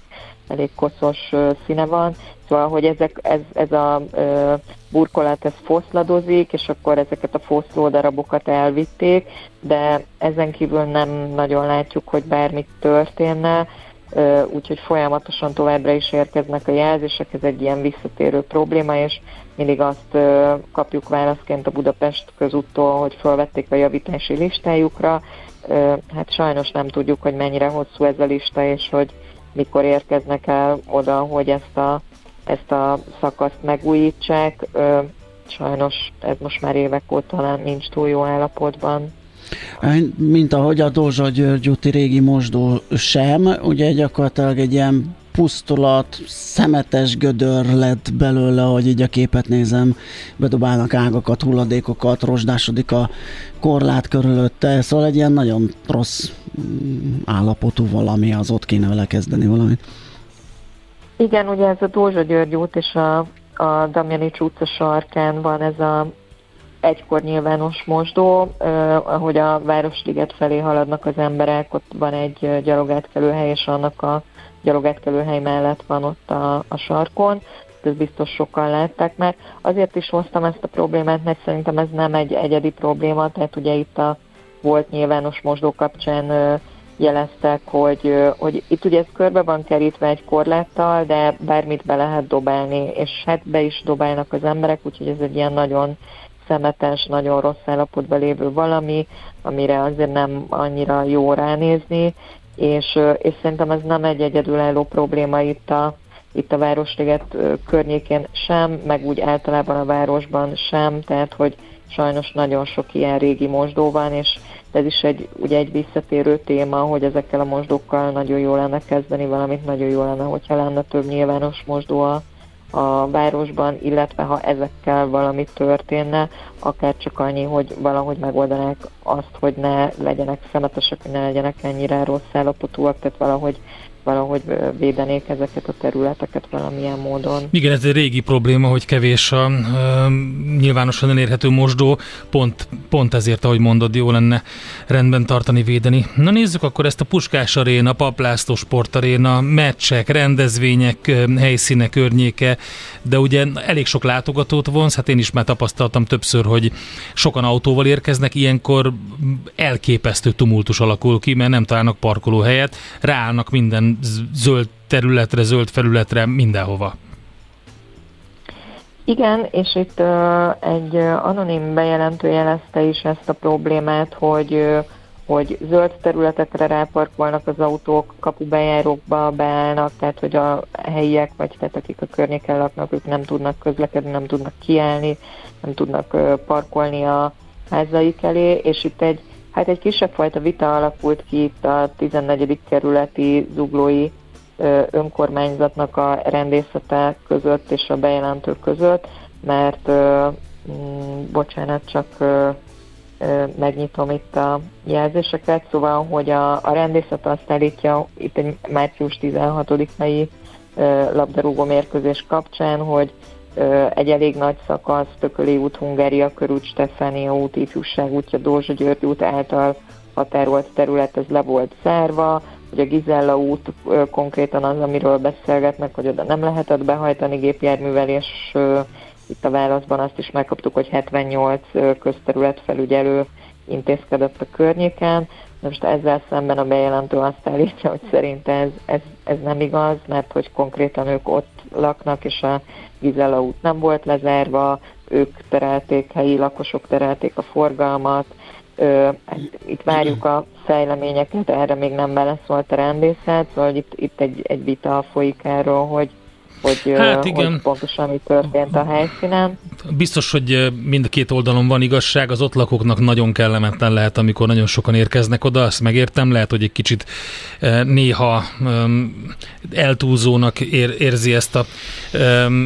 elég koszos színe van. Szóval, hogy ezek, ez, ez a burkolat ez foszladozik, és akkor ezeket a foszló darabokat elvitték, de ezen kívül nem nagyon látjuk, hogy bármit történne, úgyhogy folyamatosan továbbra is érkeznek a jelzések, ez egy ilyen visszatérő probléma, és mindig azt kapjuk válaszként a Budapest közúttól, hogy felvették a javítási listájukra, hát sajnos nem tudjuk, hogy mennyire hosszú ez a lista, és hogy mikor érkeznek el oda, hogy ezt a ezt a szakaszt megújítsák. Sajnos ez most már évek óta talán nincs túl jó állapotban. Mint ahogy a Dózsa György úti régi mosdó sem, ugye gyakorlatilag egy ilyen pusztulat, szemetes gödör lett belőle, hogy így a képet nézem, bedobálnak ágakat, hulladékokat, rozsdásodik a korlát körülötte, szóval egy ilyen nagyon rossz mm, állapotú valami, az ott kéne vele kezdeni valamit. Igen, ugye ez a Dózsa György út és a, a Damjanics utca sarkán van ez a egykor nyilvános mosdó, eh, ahogy a Városliget felé haladnak az emberek, ott van egy gyalogátkelőhely, és annak a gyalogátkelőhely mellett van ott a, a sarkon, ezt biztos sokan látták már. Azért is hoztam ezt a problémát, mert szerintem ez nem egy egyedi probléma, tehát ugye itt a volt nyilvános mosdó kapcsán jeleztek, hogy, hogy itt ugye ez körbe van kerítve egy korláttal, de bármit be lehet dobálni, és hát be is dobálnak az emberek, úgyhogy ez egy ilyen nagyon szemetes, nagyon rossz állapotban lévő valami, amire azért nem annyira jó ránézni, és, és szerintem ez nem egy egyedülálló probléma itt a, itt a Városliget környékén sem, meg úgy általában a városban sem, tehát hogy sajnos nagyon sok ilyen régi mosdó van, és ez is egy, ugye egy visszatérő téma, hogy ezekkel a mosdókkal nagyon jó lenne kezdeni valamit, nagyon jó lenne, hogyha lenne több nyilvános mosdó a, a városban, illetve ha ezekkel valami történne, akár csak annyi, hogy valahogy megoldanák azt, hogy ne legyenek szemetesek, hogy ne legyenek ennyire rossz állapotúak, tehát valahogy valahogy védenék ezeket a területeket valamilyen módon. Igen, ez egy régi probléma, hogy kevés a uh, nyilvánosan elérhető mosdó, pont, pont ezért, ahogy mondod, jó lenne rendben tartani, védeni. Na nézzük akkor ezt a Puskás Aréna, Paplászló Sportaréna, meccsek, rendezvények, helyszíne, környéke, de ugye elég sok látogatót vonz, hát én is már tapasztaltam többször, hogy sokan autóval érkeznek, ilyenkor elképesztő tumultus alakul ki, mert nem találnak parkolóhelyet, ráállnak minden zöld területre, zöld felületre, mindenhova. Igen, és itt egy anonim bejelentő jelezte is ezt a problémát, hogy hogy zöld területekre ráparkolnak az autók, kapubejárókba beállnak, tehát hogy a helyiek, vagy tehát akik a környéken laknak, ők nem tudnak közlekedni, nem tudnak kiállni, nem tudnak parkolni a házaik elé, és itt egy Hát egy kisebb fajta vita alakult ki itt a 14. kerületi zuglói önkormányzatnak a rendészete között és a bejelentők között, mert mm, bocsánat, csak megnyitom itt a jelzéseket, szóval, hogy a, a rendészet azt állítja itt egy március 16-ai labdarúgó mérkőzés kapcsán, hogy egy elég nagy szakasz, Tököli út, Hungária körút, Stefánia út, Ifjúság útja, Dózsa György út által határolt terület, ez le volt zárva, hogy a Gizella út konkrétan az, amiről beszélgetnek, hogy oda nem lehetett behajtani gépjárművel, és itt a válaszban azt is megkaptuk, hogy 78 közterület felügyelő intézkedett a környéken. Most ezzel szemben a bejelentő azt állítja, hogy szerint ez, ez, ez nem igaz, mert hogy konkrétan ők ott laknak, és a Gizella út nem volt lezárva, ők terelték, helyi lakosok terelték a forgalmat, hát itt várjuk a fejleményeket, erre még nem beleszólt a rendészet, szóval itt, itt egy, egy vita folyik erről, hogy hogy, hát igen. hogy pontosan mi történt a helyszínen. Biztos, hogy mind a két oldalon van igazság, az ott lakóknak nagyon kellemetlen lehet, amikor nagyon sokan érkeznek oda, azt megértem, lehet, hogy egy kicsit néha eltúlzónak ér, érzi ezt a,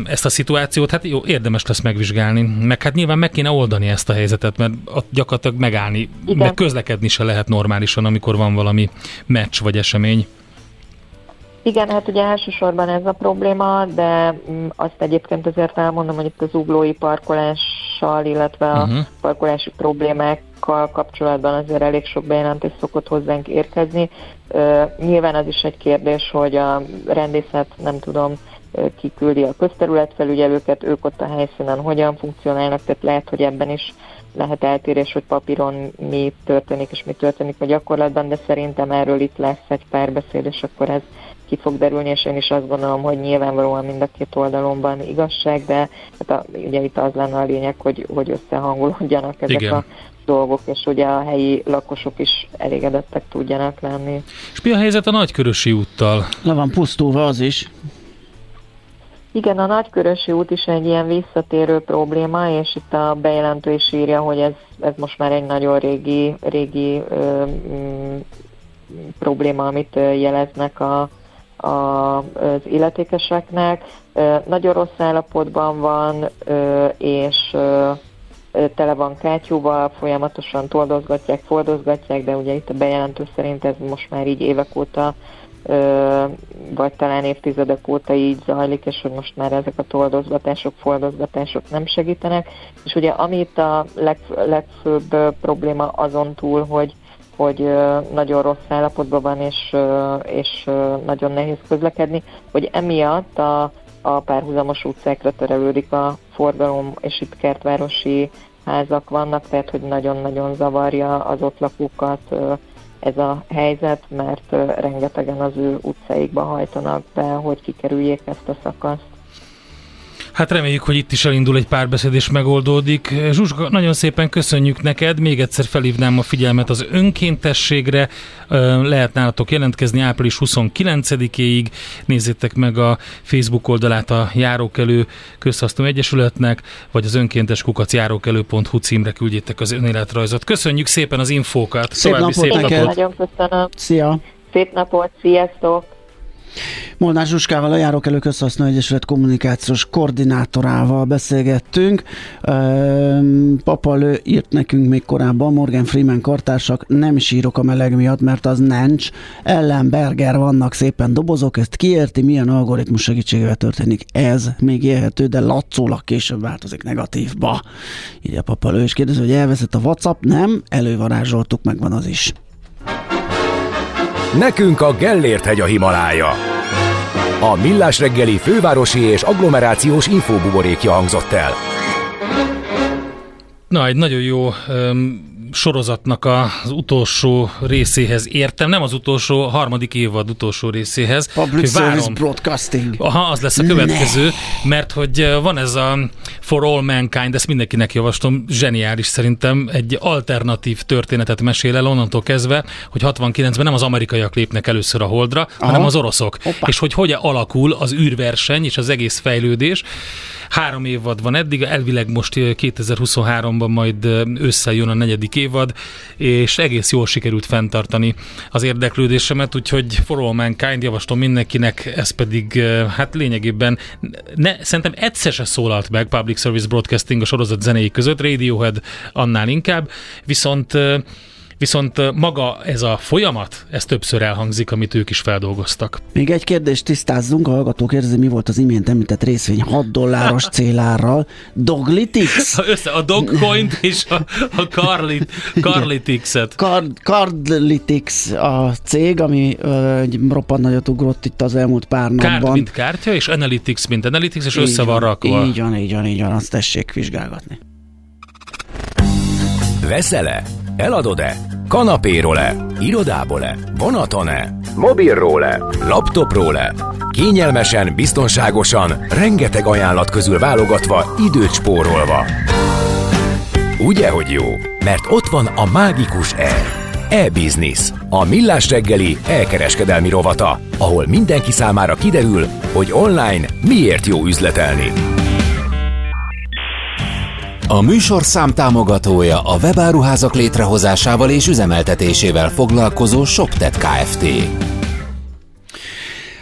ezt a szituációt, hát jó, érdemes lesz megvizsgálni, meg hát nyilván meg kéne oldani ezt a helyzetet, mert gyakorlatilag megállni, Igen. meg közlekedni se lehet normálisan, amikor van valami meccs vagy esemény. Igen, hát ugye elsősorban ez a probléma, de mm, azt egyébként azért elmondom, hogy itt az uglói parkolással, illetve a uh-huh. parkolási problémákkal kapcsolatban azért elég sok bejelentés szokott hozzánk érkezni. Nyilván az is egy kérdés, hogy a rendészet, nem tudom, kiküldi a közterületfelügyelőket, ők ott a helyszínen hogyan funkcionálnak, tehát lehet, hogy ebben is lehet eltérés, hogy papíron mi történik és mi történik a gyakorlatban, de szerintem erről itt lesz egy párbeszéd, és akkor ez ki fog derülni, és én is azt gondolom, hogy nyilvánvalóan mind a két oldalonban igazság, de hát a, ugye itt az lenne a lényeg, hogy, hogy összehangolódjanak ezek Igen. a dolgok, és ugye a helyi lakosok is elégedettek tudjanak lenni. És mi a helyzet a Nagykörösi úttal? Le van pusztulva az is. Igen, a Nagykörösi út is egy ilyen visszatérő probléma, és itt a bejelentő is írja, hogy ez, ez most már egy nagyon régi, régi ö, m, probléma, amit jeleznek a, a, az illetékeseknek. Nagyon rossz állapotban van, és tele van kátyúval, folyamatosan toldozgatják, fordozgatják, de ugye itt a bejelentő szerint ez most már így évek óta, vagy talán évtizedek óta így zajlik, és hogy most már ezek a toldozgatások, fordozgatások nem segítenek. És ugye amit a leg, legfőbb probléma azon túl, hogy hogy nagyon rossz állapotban van, és, és nagyon nehéz közlekedni, hogy emiatt a, a párhuzamos utcákra terelődik a forgalom, és itt kertvárosi házak vannak, tehát hogy nagyon-nagyon zavarja az ott lakókat ez a helyzet, mert rengetegen az ő utcáikba hajtanak be, hogy kikerüljék ezt a szakaszt. Hát reméljük, hogy itt is elindul egy párbeszéd és megoldódik. Zsuzska, nagyon szépen köszönjük neked. Még egyszer felhívnám a figyelmet az önkéntességre. Lehet nálatok jelentkezni április 29-éig. Nézzétek meg a Facebook oldalát a Járókelő Közhasznú Egyesületnek, vagy az önkéntes kukac járókelő.hu címre küldjétek az önéletrajzot. Köszönjük szépen az infókat. Szép További napot szép napot. Nagyon köszönöm. Szia. Szép napot, sziasztok. Molnár Zsuskával, a Járókelő Közhasznú Egyesület kommunikációs koordinátorával beszélgettünk. Papalő írt nekünk még korábban, Morgan Freeman kartársak, nem sírok a meleg miatt, mert az nincs. Ellenberger vannak szépen dobozok, ezt kiérti, milyen algoritmus segítségével történik. Ez még élhető, de látszólag később változik negatívba. Így a Papalő is kérdezi, hogy elveszett a WhatsApp, nem, elővarázsoltuk, megvan az is. Nekünk a Gellért hegy a Himalája. A Millás reggeli fővárosi és agglomerációs infóbuborékja hangzott el. Na, egy nagyon jó um, sorozatnak az utolsó részéhez értem, nem az utolsó, a harmadik évad utolsó részéhez. Public Service várom. Broadcasting. Aha, az lesz a következő, ne. mert hogy van ez a For All Mankind, ezt mindenkinek javaslom, zseniális szerintem, egy alternatív történetet mesél el onnantól kezdve, hogy 69-ben nem az amerikaiak lépnek először a holdra, Aha. hanem az oroszok. Opa. És hogy hogyan alakul az űrverseny és az egész fejlődés. Három évad van eddig, elvileg most 2023-ban majd összejön jön a negyedik évad, és egész jól sikerült fenntartani az érdeklődésemet, úgyhogy For All Mankind javaslom mindenkinek, ez pedig hát lényegében ne, szerintem egyszer se szólalt meg Public Service Broadcasting a sorozat zenéi között, Radiohead annál inkább, viszont Viszont maga ez a folyamat, ez többször elhangzik, amit ők is feldolgoztak. Még egy kérdést tisztázzunk, a hallgatók érzi, mi volt az imént említett részvény 6 dolláros célárral. Doglitix? Össze a Dogcoin és a, a Carlit, Carlitix-et. Card, Cardlitix a cég, ami ö, egy roppant nagyot ugrott itt az elmúlt pár napban. Card, mint kártya, és Analytics, mint Analytics, és így össze van rakva. Így van, így van, így van, azt tessék vizsgálgatni. Veszele? Eladod-e? Kanapéról-e? Irodából-e? Vonaton-e? Mobilról-e? Laptopról-e? Kényelmesen, biztonságosan, rengeteg ajánlat közül válogatva, időt spórolva. Ugye, hogy jó? Mert ott van a mágikus E. E-Business, a millás reggeli elkereskedelmi rovata, ahol mindenki számára kiderül, hogy online miért jó üzletelni. A műsorszám támogatója a webáruházak létrehozásával és üzemeltetésével foglalkozó ShopTet Kft.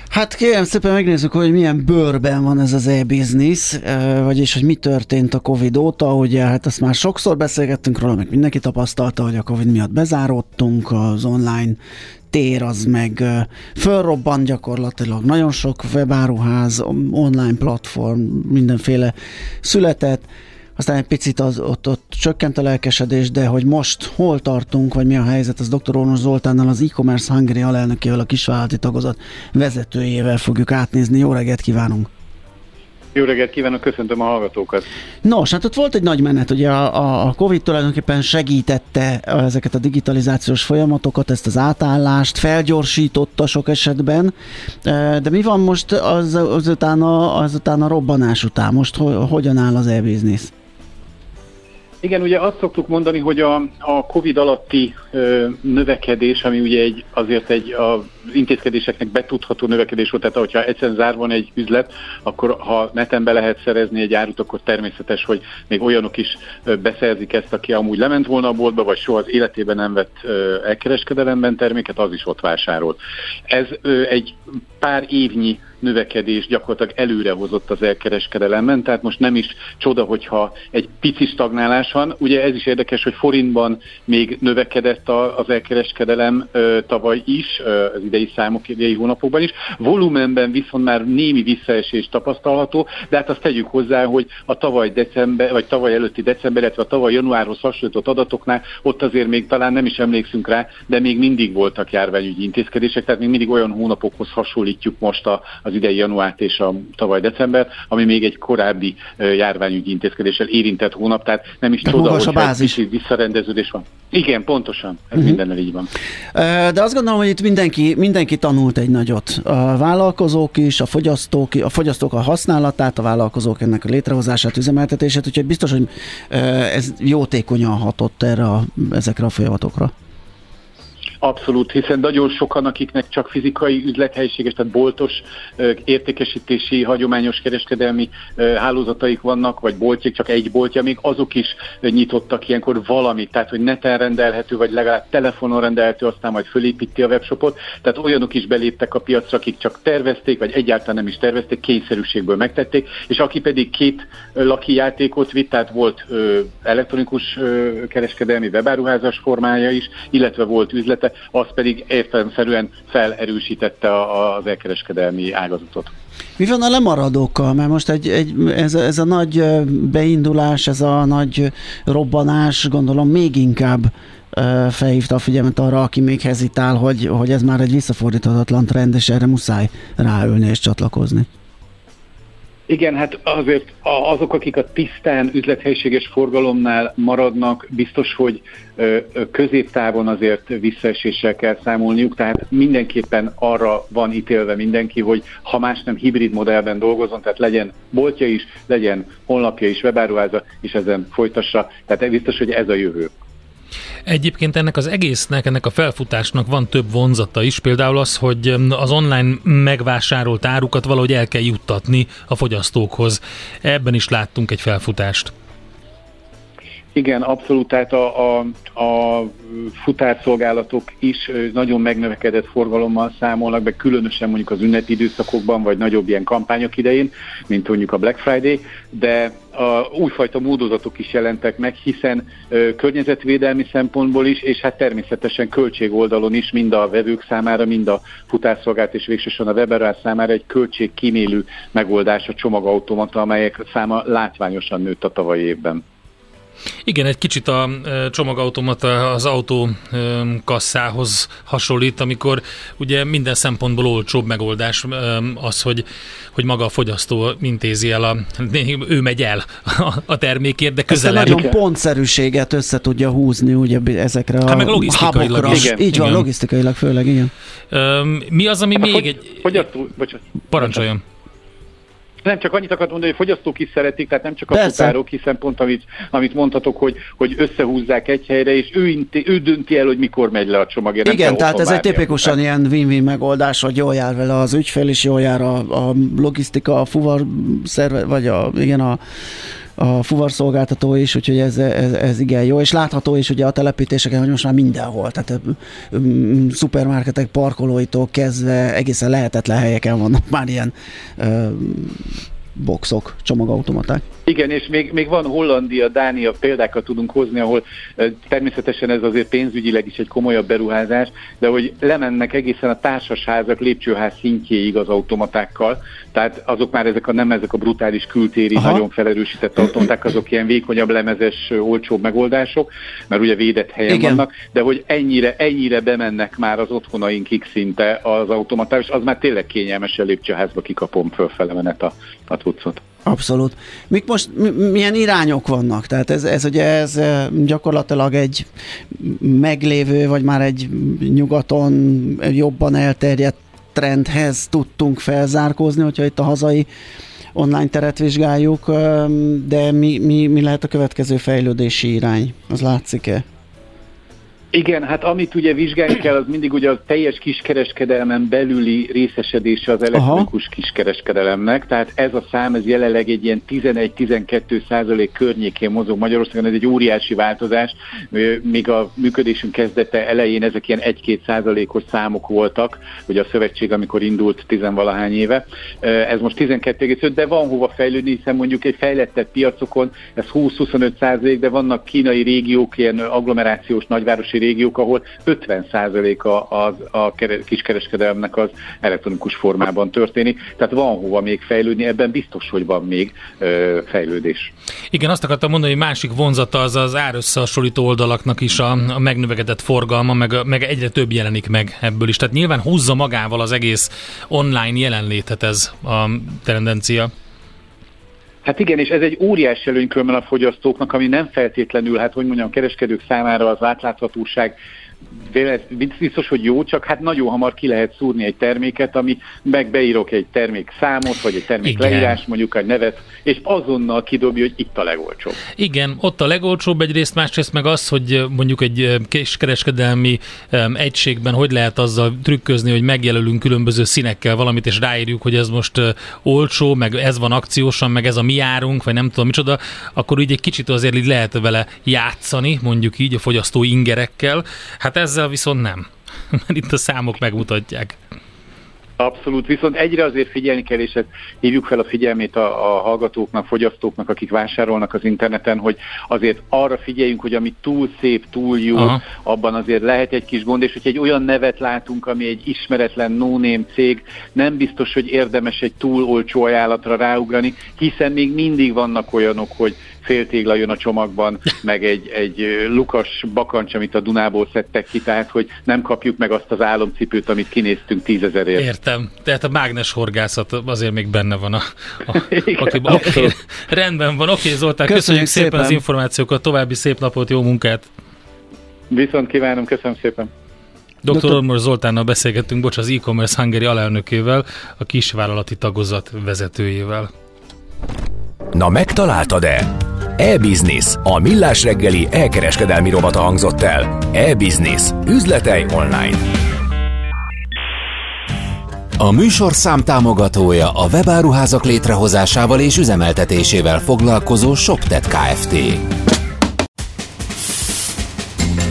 Hát kérem szépen megnézzük, hogy milyen bőrben van ez az e-business, vagyis hogy mi történt a Covid óta. Ugye hát azt már sokszor beszélgettünk róla, meg mindenki tapasztalta, hogy a Covid miatt bezáródtunk, az online tér az meg fölrobban gyakorlatilag. Nagyon sok webáruház, online platform, mindenféle született aztán egy picit az, ott, ott csökkent a lelkesedés, de hogy most hol tartunk, vagy mi a helyzet, az dr. Ornos Zoltánnal, az e-commerce Hungary alelnökével, a kisvállalati tagozat vezetőjével fogjuk átnézni. Jó reggelt kívánunk! Jó reggelt kívánok, köszöntöm a hallgatókat. Nos, hát ott volt egy nagy menet, ugye a, a Covid tulajdonképpen segítette ezeket a digitalizációs folyamatokat, ezt az átállást, felgyorsította sok esetben, de mi van most az, azután, a, azután a robbanás után? Most ho, hogyan áll az e-business? Igen, ugye azt szoktuk mondani, hogy a, a COVID alatti ö, növekedés, ami ugye egy, azért egy az intézkedéseknek betudható növekedés volt, tehát hogyha egyszerűen zár van egy üzlet, akkor ha neten be lehet szerezni egy árut, akkor természetes, hogy még olyanok is beszerzik ezt, aki amúgy lement volna a boltba, vagy soha az életében nem vett elkereskedelemben terméket, az is ott vásárol. Ez egy pár évnyi növekedés gyakorlatilag előrehozott az elkereskedelemben, tehát most nem is csoda, hogyha egy pici stagnálás van. Ugye ez is érdekes, hogy forintban még növekedett az elkereskedelem tavaly is, az idei számok idei hónapokban is. Volumenben viszont már némi visszaesés tapasztalható, de hát azt tegyük hozzá, hogy a tavaly december, vagy tavaly előtti december, illetve a tavaly januárhoz hasonlított adatoknál ott azért még talán nem is emlékszünk rá, de még mindig voltak járványügyi intézkedések, tehát még mindig olyan hónapokhoz hasonlítjuk most a, az idei január és a tavaly december, ami még egy korábbi járványügyi intézkedéssel érintett hónap, tehát nem is csoda, hogy egy kicsit visszarendeződés van. Igen, pontosan, ez uh-huh. mindennel így van. De azt gondolom, hogy itt mindenki, mindenki tanult egy nagyot. A vállalkozók is, a fogyasztók, a fogyasztók a használatát, a vállalkozók ennek a létrehozását, üzemeltetését, úgyhogy biztos, hogy ez jótékonyan hatott erre a, ezekre a folyamatokra. Abszolút, hiszen nagyon sokan, akiknek csak fizikai üzlethelyiséges, tehát boltos értékesítési, hagyományos kereskedelmi hálózataik vannak, vagy boltjék, csak egy boltja, még azok is nyitottak ilyenkor valamit, tehát hogy neten rendelhető, vagy legalább telefonon rendelhető, aztán majd fölépíti a webshopot, tehát olyanok is beléptek a piacra, akik csak tervezték, vagy egyáltalán nem is tervezték, kényszerűségből megtették, és aki pedig két laki játékot vitt, tehát volt elektronikus kereskedelmi webáruházas formája is, illetve volt üzlete, az pedig értelemszerűen felerősítette az elkereskedelmi ágazatot. Mi van a lemaradókkal? Mert most egy, egy, ez, ez a nagy beindulás, ez a nagy robbanás, gondolom még inkább felhívta a figyelmet arra, aki még hezitál, hogy, hogy ez már egy visszafordíthatatlan trend, és erre muszáj ráülni és csatlakozni. Igen, hát azért azok, akik a tisztán üzlethelyiséges forgalomnál maradnak, biztos, hogy középtávon azért visszaeséssel kell számolniuk, tehát mindenképpen arra van ítélve mindenki, hogy ha más nem hibrid modellben dolgozon, tehát legyen boltja is, legyen honlapja is, webáruháza, és ezen folytassa, tehát biztos, hogy ez a jövő. Egyébként ennek az egésznek, ennek a felfutásnak van több vonzata is, például az, hogy az online megvásárolt árukat valahogy el kell juttatni a fogyasztókhoz. Ebben is láttunk egy felfutást. Igen, abszolút, tehát a, a, a futárszolgálatok is nagyon megnövekedett forgalommal számolnak be, különösen mondjuk az ünnepi időszakokban, vagy nagyobb ilyen kampányok idején, mint mondjuk a Black Friday, de a újfajta módozatok is jelentek meg, hiszen ö, környezetvédelmi szempontból is, és hát természetesen költség oldalon is, mind a vevők számára, mind a futárszolgált és végsősorban a weberás számára egy költség kímélő megoldás a csomagautomata, amelyek száma látványosan nőtt a tavalyi évben. Igen, egy kicsit a csomagautomata az autó kasszához hasonlít, amikor ugye minden szempontból olcsóbb megoldás az, hogy, hogy maga a fogyasztó intézi el, a, ő megy el a termékért, de közelebb. Ezt a nagyon pontszerűséget össze tudja húzni ugye ezekre a hát meg logisztikailag is. Igen. Így van, igen. logisztikailag főleg, igen. Mi az, ami hát még egy... Fogyasztó, bocsánat. Parancsoljon. Nem csak annyit akartam mondani, hogy fogyasztók is szeretik, tehát nem csak a Persze. futárok, hiszen pont amit, amit mondhatok, hogy, hogy összehúzzák egy helyre, és ő, inti, ő dönti el, hogy mikor megy le a csomag. Igen, tehát ez egy tipikusan tehát. ilyen win-win megoldás, hogy jól jár vele az ügyfél, és jól jár a, a logisztika, a fuvar szerve, vagy a, igen, a a fuvarszolgáltató is, úgyhogy ez, ez, ez igen jó, és látható is ugye a telepítéseken, hogy most már mindenhol, tehát szupermarketek parkolóitól kezdve egészen lehetetlen helyeken vannak már ilyen boxok, csomagautomaták. Igen, és még, még van Hollandia, Dánia példákat tudunk hozni, ahol természetesen ez azért pénzügyileg is egy komolyabb beruházás, de hogy lemennek egészen a társasházak lépcsőház szintjéig az automatákkal, tehát azok már ezek a nem ezek a brutális kültéri, Aha. nagyon felerősített automaták, azok ilyen vékonyabb, lemezes, olcsóbb megoldások, mert ugye védett helyen Igen. vannak, de hogy ennyire, ennyire bemennek már az otthonainkig szinte az automaták, és az már tényleg kényelmes a lépcsőházba kikapom fölfele menet a, a cuccot. Abszolút. Mik most milyen irányok vannak? Tehát ez, ez ugye ez gyakorlatilag egy meglévő, vagy már egy nyugaton jobban elterjedt trendhez tudtunk felzárkózni, hogyha itt a hazai online teret vizsgáljuk, de mi, mi, mi lehet a következő fejlődési irány? Az látszik-e? Igen, hát amit ugye vizsgálni kell, az mindig ugye a teljes kiskereskedelmen belüli részesedése az elektronikus Aha. kiskereskedelemnek, tehát ez a szám, ez jelenleg egy ilyen 11-12 százalék környékén mozog Magyarországon, ez egy óriási változás, még a működésünk kezdete elején ezek ilyen 1-2 százalékos számok voltak, ugye a szövetség, amikor indult tizenvalahány éve, ez most 12,5, de van hova fejlődni, hiszen mondjuk egy fejlettebb piacokon ez 20-25 százalék, de vannak kínai régiók, ilyen agglomerációs nagyvárosi régiók, ahol 50%-a az, a kiskereskedelemnek az elektronikus formában történik, tehát van hova még fejlődni, ebben biztos, hogy van még ö, fejlődés. Igen, azt akartam mondani, hogy másik vonzata az az árösszehasonlító oldalaknak is a, a megnövekedett forgalma, meg, meg egyre több jelenik meg ebből is. Tehát nyilván húzza magával az egész online jelenlétet ez a tendencia. Hát igen, és ez egy óriási előny a fogyasztóknak, ami nem feltétlenül, hát hogy mondjam, kereskedők számára az átláthatóság biztos, hogy jó, csak hát nagyon hamar ki lehet szúrni egy terméket, ami meg beírok egy termék számot, vagy egy termék Igen. leírás, mondjuk egy nevet, és azonnal kidobja, hogy itt a legolcsóbb. Igen, ott a legolcsóbb egyrészt, másrészt meg az, hogy mondjuk egy kiskereskedelmi egységben hogy lehet azzal trükközni, hogy megjelölünk különböző színekkel valamit, és ráírjuk, hogy ez most olcsó, meg ez van akciósan, meg ez a mi járunk, vagy nem tudom micsoda, akkor így egy kicsit azért így lehet vele játszani, mondjuk így a fogyasztó ingerekkel. Hát ezzel viszont nem, mert itt a számok megmutatják. Abszolút, viszont egyre azért figyelni kell, és ezt hívjuk fel a figyelmét a, a hallgatóknak, fogyasztóknak, akik vásárolnak az interneten, hogy azért arra figyeljünk, hogy ami túl szép, túl jó, Aha. abban azért lehet egy kis gond, és hogy egy olyan nevet látunk, ami egy ismeretlen no cég, nem biztos, hogy érdemes egy túl olcsó ajánlatra ráugrani, hiszen még mindig vannak olyanok, hogy féltégla jön a csomagban, meg egy, egy lukas bakancs, amit a Dunából szedtek ki, tehát hogy nem kapjuk meg azt az álomcipőt, amit kinéztünk tízezerért. Értem. Tehát a mágnes horgászat azért még benne van a, a Igen, okay, rendben van. Oké, okay, Zoltán, köszönjük, köszönjük szépen, szépen az információkat, további szép napot, jó munkát! Viszont kívánom, köszönöm szépen! Dr. Ormor Zoltánnal beszélgettünk, bocs, az e-commerce Hungary alelnökével, a kisvállalati tagozat vezetőjével. Na megtaláltad-e? E-Business, a millás reggeli elkereskedelmi robata hangzott el. E-Business, üzletei online. A műsorszám támogatója a webáruházak létrehozásával és üzemeltetésével foglalkozó ShopTet Kft.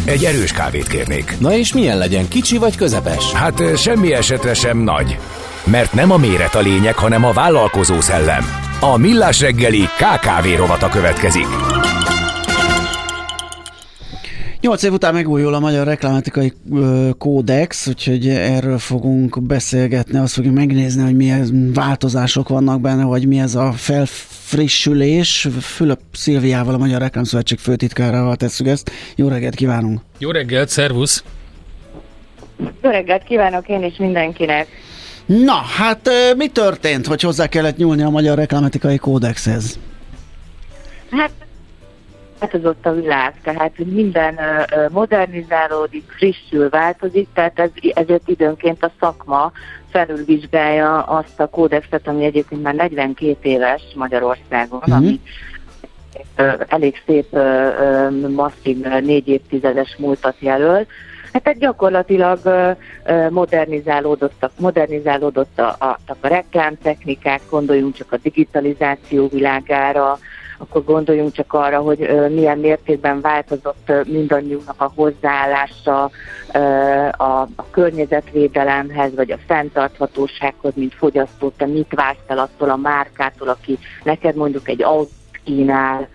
Egy erős kávét kérnék. Na és milyen legyen, kicsi vagy közepes? Hát semmi esetre sem nagy. Mert nem a méret a lényeg, hanem a vállalkozó szellem. A Millás reggeli KKV rovata következik. Nyolc év után megújul a Magyar Reklámatikai Kódex, úgyhogy erről fogunk beszélgetni, azt fogjuk megnézni, hogy milyen változások vannak benne, vagy mi ez a felfrissülés. Fülöp Szilviával, a Magyar Reklámszövetség főtitkárával tesszük ezt. Jó reggelt kívánunk! Jó reggelt, szervusz! Jó reggelt kívánok én is mindenkinek! Na, hát mi történt, hogy hozzá kellett nyúlni a Magyar Reklámetikai Kódexhez? Hát változott a világ, tehát minden modernizálódik, frissül, változik, tehát ez, ezért időnként a szakma felülvizsgálja azt a kódexet, ami egyébként már 42 éves Magyarországon, uh-huh. ami elég szép, masszív négy évtizedes múltat jelöl, Hát egy gyakorlatilag modernizálódottak, modernizálódott a, a, a reklámtechnikák, gondoljunk csak a digitalizáció világára, akkor gondoljunk csak arra, hogy milyen mértékben változott mindannyiunknak a hozzáállása a, a környezetvédelemhez, vagy a fenntarthatósághoz, mint fogyasztó, te mit vársz el attól a márkától, aki neked mondjuk egy autót kínál,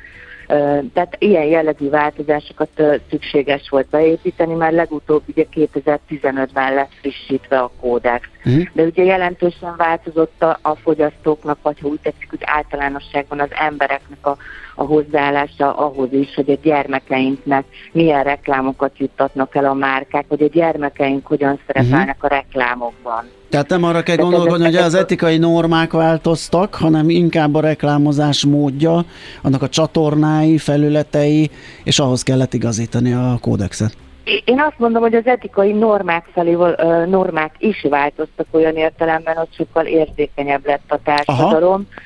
tehát ilyen jellegű változásokat szükséges volt beépíteni, már legutóbb ugye 2015-ben lett frissítve a kódex. Uh-huh. De ugye jelentősen változott a, a fogyasztóknak, vagy ha úgy tetszik, hogy általánosságban az embereknek a, a hozzáállása ahhoz is, hogy a gyermekeinknek milyen reklámokat juttatnak el a márkák, hogy a gyermekeink hogyan szerepelnek uh-huh. a reklámokban. Tehát nem arra kell gondolkodni, hogy az etikai normák változtak, hanem inkább a reklámozás módja, annak a csatornái, felületei, és ahhoz kellett igazítani a kódexet. Én azt mondom, hogy az etikai normák felé normák is változtak olyan értelemben, hogy sokkal érzékenyebb lett a társadalom. Aha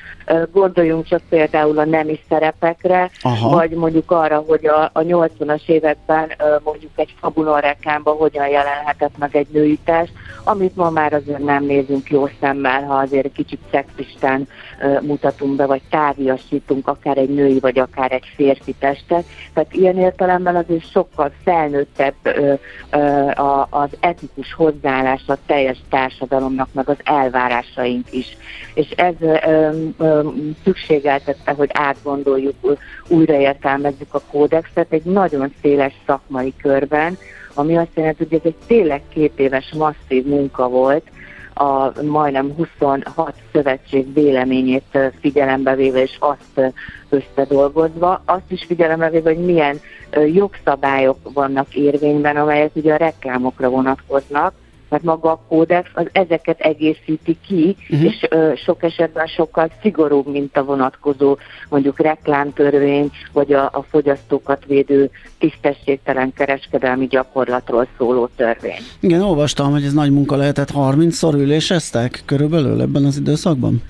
Gondoljunk csak például a nemi szerepekre, Aha. vagy mondjuk arra, hogy a, a 80-as években mondjuk egy fabulon reklámban hogyan jelenhetett meg egy női test, amit ma már azért nem nézünk jó szemmel, ha azért kicsit szexisten mutatunk be, vagy tárgyasítunk akár egy női, vagy akár egy férfi testet. Tehát ilyen értelemben azért sokkal felnőttebb az etikus hozzáállás a teljes társadalomnak, meg az elvárásaink is. És ez szükségeltette, hogy átgondoljuk, újraértelmezzük a kódexet egy nagyon széles szakmai körben, ami azt jelenti, hogy ez egy tényleg két éves masszív munka volt, a majdnem 26 szövetség véleményét figyelembe véve, és azt összedolgozva, azt is figyelembe véve, hogy milyen jogszabályok vannak érvényben, amelyek ugye a reklámokra vonatkoznak, mert maga a kódex az ezeket egészíti ki, uh-huh. és ö, sok esetben sokkal szigorúbb, mint a vonatkozó mondjuk reklámtörvény, vagy a, a fogyasztókat védő tisztességtelen kereskedelmi gyakorlatról szóló törvény. Igen, olvastam, hogy ez nagy munka lehetett, 30-szor üléseztek körülbelül ebben az időszakban?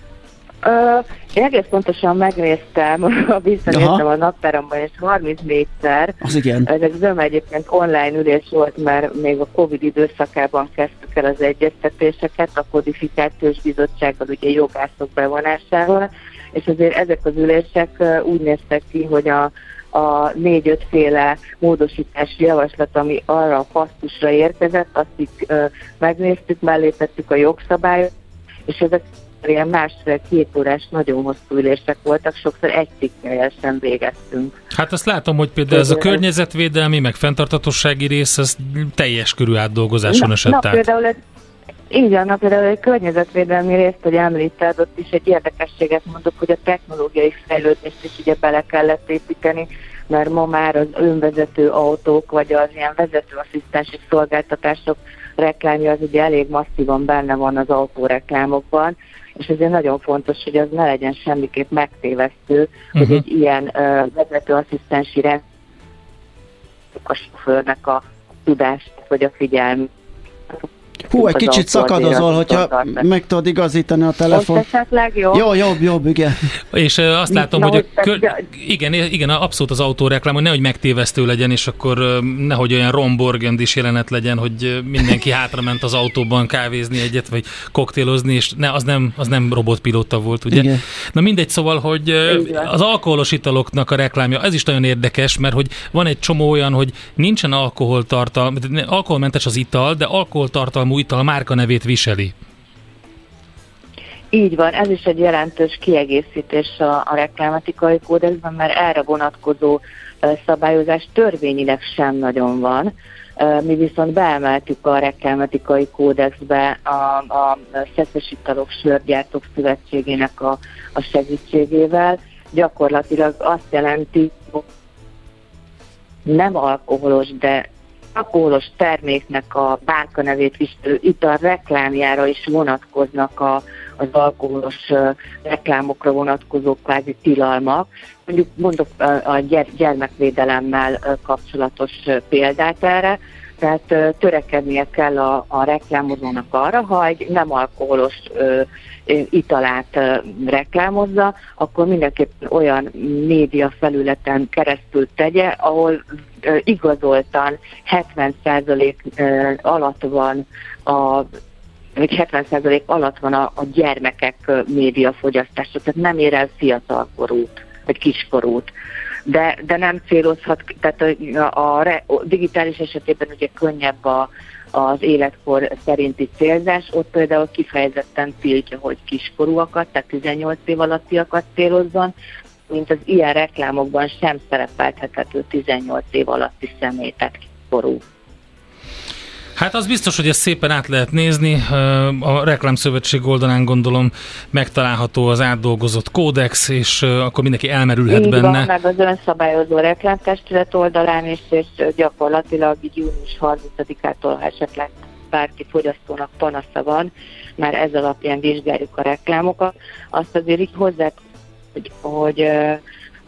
Uh, én egész pontosan megnéztem, visszanéztem a naptáramban, és 34-szer. Az igen. Ezek zöm egyébként online ülés volt, mert még a Covid időszakában kezdtük el az egyeztetéseket a kodifikációs bizottsággal, ugye jogászok bevonásával, és azért ezek az ülések úgy néztek ki, hogy a, a négy-ötféle módosítási javaslat, ami arra a pasztusra érkezett, azt így uh, megnéztük, mellé a jogszabályok, és ezek ilyen másfél-két órás nagyon hosszú ülések voltak, sokszor egy cikkel sem végeztünk. Hát azt látom, hogy például ez a környezetvédelmi, meg fenntartatossági rész, ez teljes körű átdolgozáson na, esett na, át. Például ez, így van, na, például egy környezetvédelmi részt, hogy említed, ott is egy érdekességet mondok, hogy a technológiai fejlődést is ugye bele kellett építeni, mert ma már az önvezető autók, vagy az ilyen vezetőasszisztensi szolgáltatások reklámja az ugye elég masszívan benne van az autóreklámokban, és ezért nagyon fontos, hogy az ne legyen semmiképp megtévesztő, uh-huh. hogy mhm. egy ilyen uh, vezetőasszisztensi rendszer a sofőrnek a tudást vagy a figyelmét Hú, egy kicsit szakadozol, hogyha meg tudod igazítani a telefon. Most esetleg jó? Jó, jobb, jobb, igen. És azt látom, Na, hogy a kör... igen, igen, abszolút az autóreklám, hogy nehogy megtévesztő legyen, és akkor nehogy olyan romborgend is jelenet legyen, hogy mindenki hátrament az autóban kávézni egyet, vagy koktélozni, és ne, az nem, az nem robotpilóta volt, ugye? Igen. Na mindegy, szóval, hogy az alkoholos italoknak a reklámja, ez is nagyon érdekes, mert hogy van egy csomó olyan, hogy nincsen alkoholtartalma, alkoholmentes az ital, de alkoholtartalma számú ital márka nevét viseli. Így van, ez is egy jelentős kiegészítés a, a reklámatikai kódexben, mert erre vonatkozó szabályozás törvényileg sem nagyon van. Mi viszont beemeltük a reklámatikai kódexbe a, a Szeszes Italok Sörgyártók Szövetségének a, a segítségével. Gyakorlatilag azt jelenti, hogy nem alkoholos, de alkoholos terméknek a bárka nevét viselő ital reklámjára is vonatkoznak a, az alkoholos reklámokra vonatkozó kvázi tilalmak. Mondjuk mondok a gyermekvédelemmel kapcsolatos példát erre, tehát törekednie kell a, a reklámozónak arra, ha egy nem alkoholos ö, italát ö, reklámozza, akkor mindenképpen olyan média felületen keresztül tegye, ahol ö, igazoltan 70% alatt van a vagy 70% alatt van a, a gyermekek médiafogyasztása, tehát nem ér el fiatalkorút, vagy kiskorút de, de nem célozhat, tehát a, a, a digitális esetében ugye könnyebb a, az életkor szerinti célzás, ott például kifejezetten tiltja, hogy kiskorúakat, tehát 18 év alattiakat célozzon, mint az ilyen reklámokban sem szerepelthető 18 év alatti személy, tehát kiskorú. Hát az biztos, hogy ezt szépen át lehet nézni. A Reklámszövetség oldalán gondolom megtalálható az átdolgozott kódex, és akkor mindenki elmerülhet Így benne. Van, meg az önszabályozó reklámtestület oldalán is, és gyakorlatilag így június 30-ától, ha esetleg bárki fogyasztónak panasza van, már ez alapján vizsgáljuk a reklámokat. Azt azért így hozzá, hogy, hogy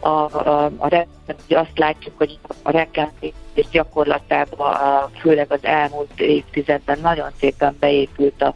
a, a, a, azt látjuk, hogy a reklám és gyakorlatában, főleg az elmúlt évtizedben nagyon szépen beépült a,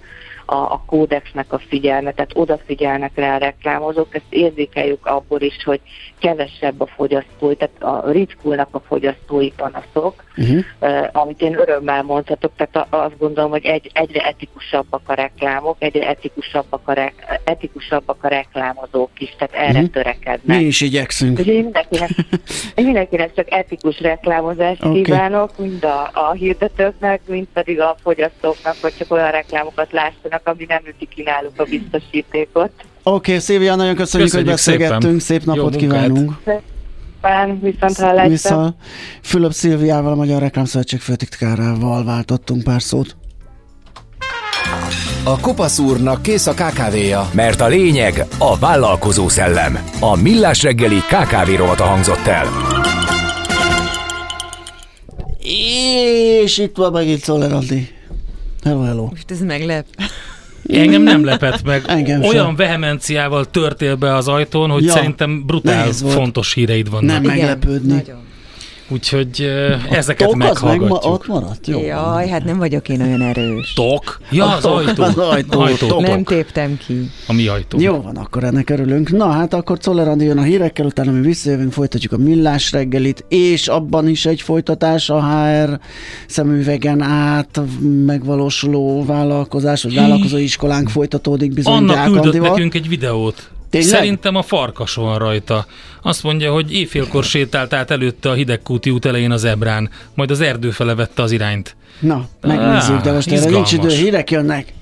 a, a kódexnek a figyelme, tehát odafigyelnek rá a reklámozók, ezt érzékeljük abból is, hogy kevesebb a fogyasztói, tehát a ritkulnak a fogyasztói panaszok, uh-huh. uh, amit én örömmel mondhatok, tehát azt gondolom, hogy egy, egyre etikusabbak a reklámok, egyre etikusabbak a, re, etikusabbak a reklámozók is, tehát erre uh-huh. törekednek. Mi is igyekszünk. Úgyhogy mindenkinek, mindenkinek csak etikus reklámozást okay. kívánok, mind a, a hirdetőknek, mind pedig a fogyasztóknak, hogy csak olyan reklámokat lássanak, ami nem üti ki náluk a biztosítékot. Oké, okay, Szilvia, nagyon köszönjük, köszönjük hogy beszélgettünk, szépen. szép napot Jó kívánunk. szépen, viszont hallásra. Vissza. Fülöp Szilviával, a Magyar Reklámszövetség főtitkárával váltottunk pár szót. A Kopasz úrnak kész a kávéja. Mert a lényeg a vállalkozó szellem. A Millás reggeli KKV rovata hangzott el. És itt van megint Szoller Andi. Hello, hello. Most ez meglep. Engem nem lepett meg. Engem Olyan sem. vehemenciával törtél be az ajtón, hogy ja, szerintem brutál fontos híreid vannak. Nem meglepődni. Nagyon. Úgyhogy uh, ezeket meghallgatjuk. Meg ma, ott maradt? Jó. Jaj, hát nem vagyok én olyan erős. Tok? Ja, az ajtó. Az ajtó. ajtó nem téptem ki. A mi ajtó. Jó van, akkor ennek örülünk. Na hát akkor Czoller jön a hírekkel, utána mi visszajövünk, folytatjuk a millás reggelit, és abban is egy folytatás a HR szemüvegen át megvalósuló vállalkozás, vagy vállalkozói iskolánk folytatódik bizony Annak küldött nekünk egy videót. Tényleg? Szerintem a farkas van rajta. Azt mondja, hogy éjfélkor sétált át előtte a hidegkúti út elején az ebrán, majd az erdő fele vette az irányt. Na, megnézzük, de most erre nincs idő, hírek jönnek.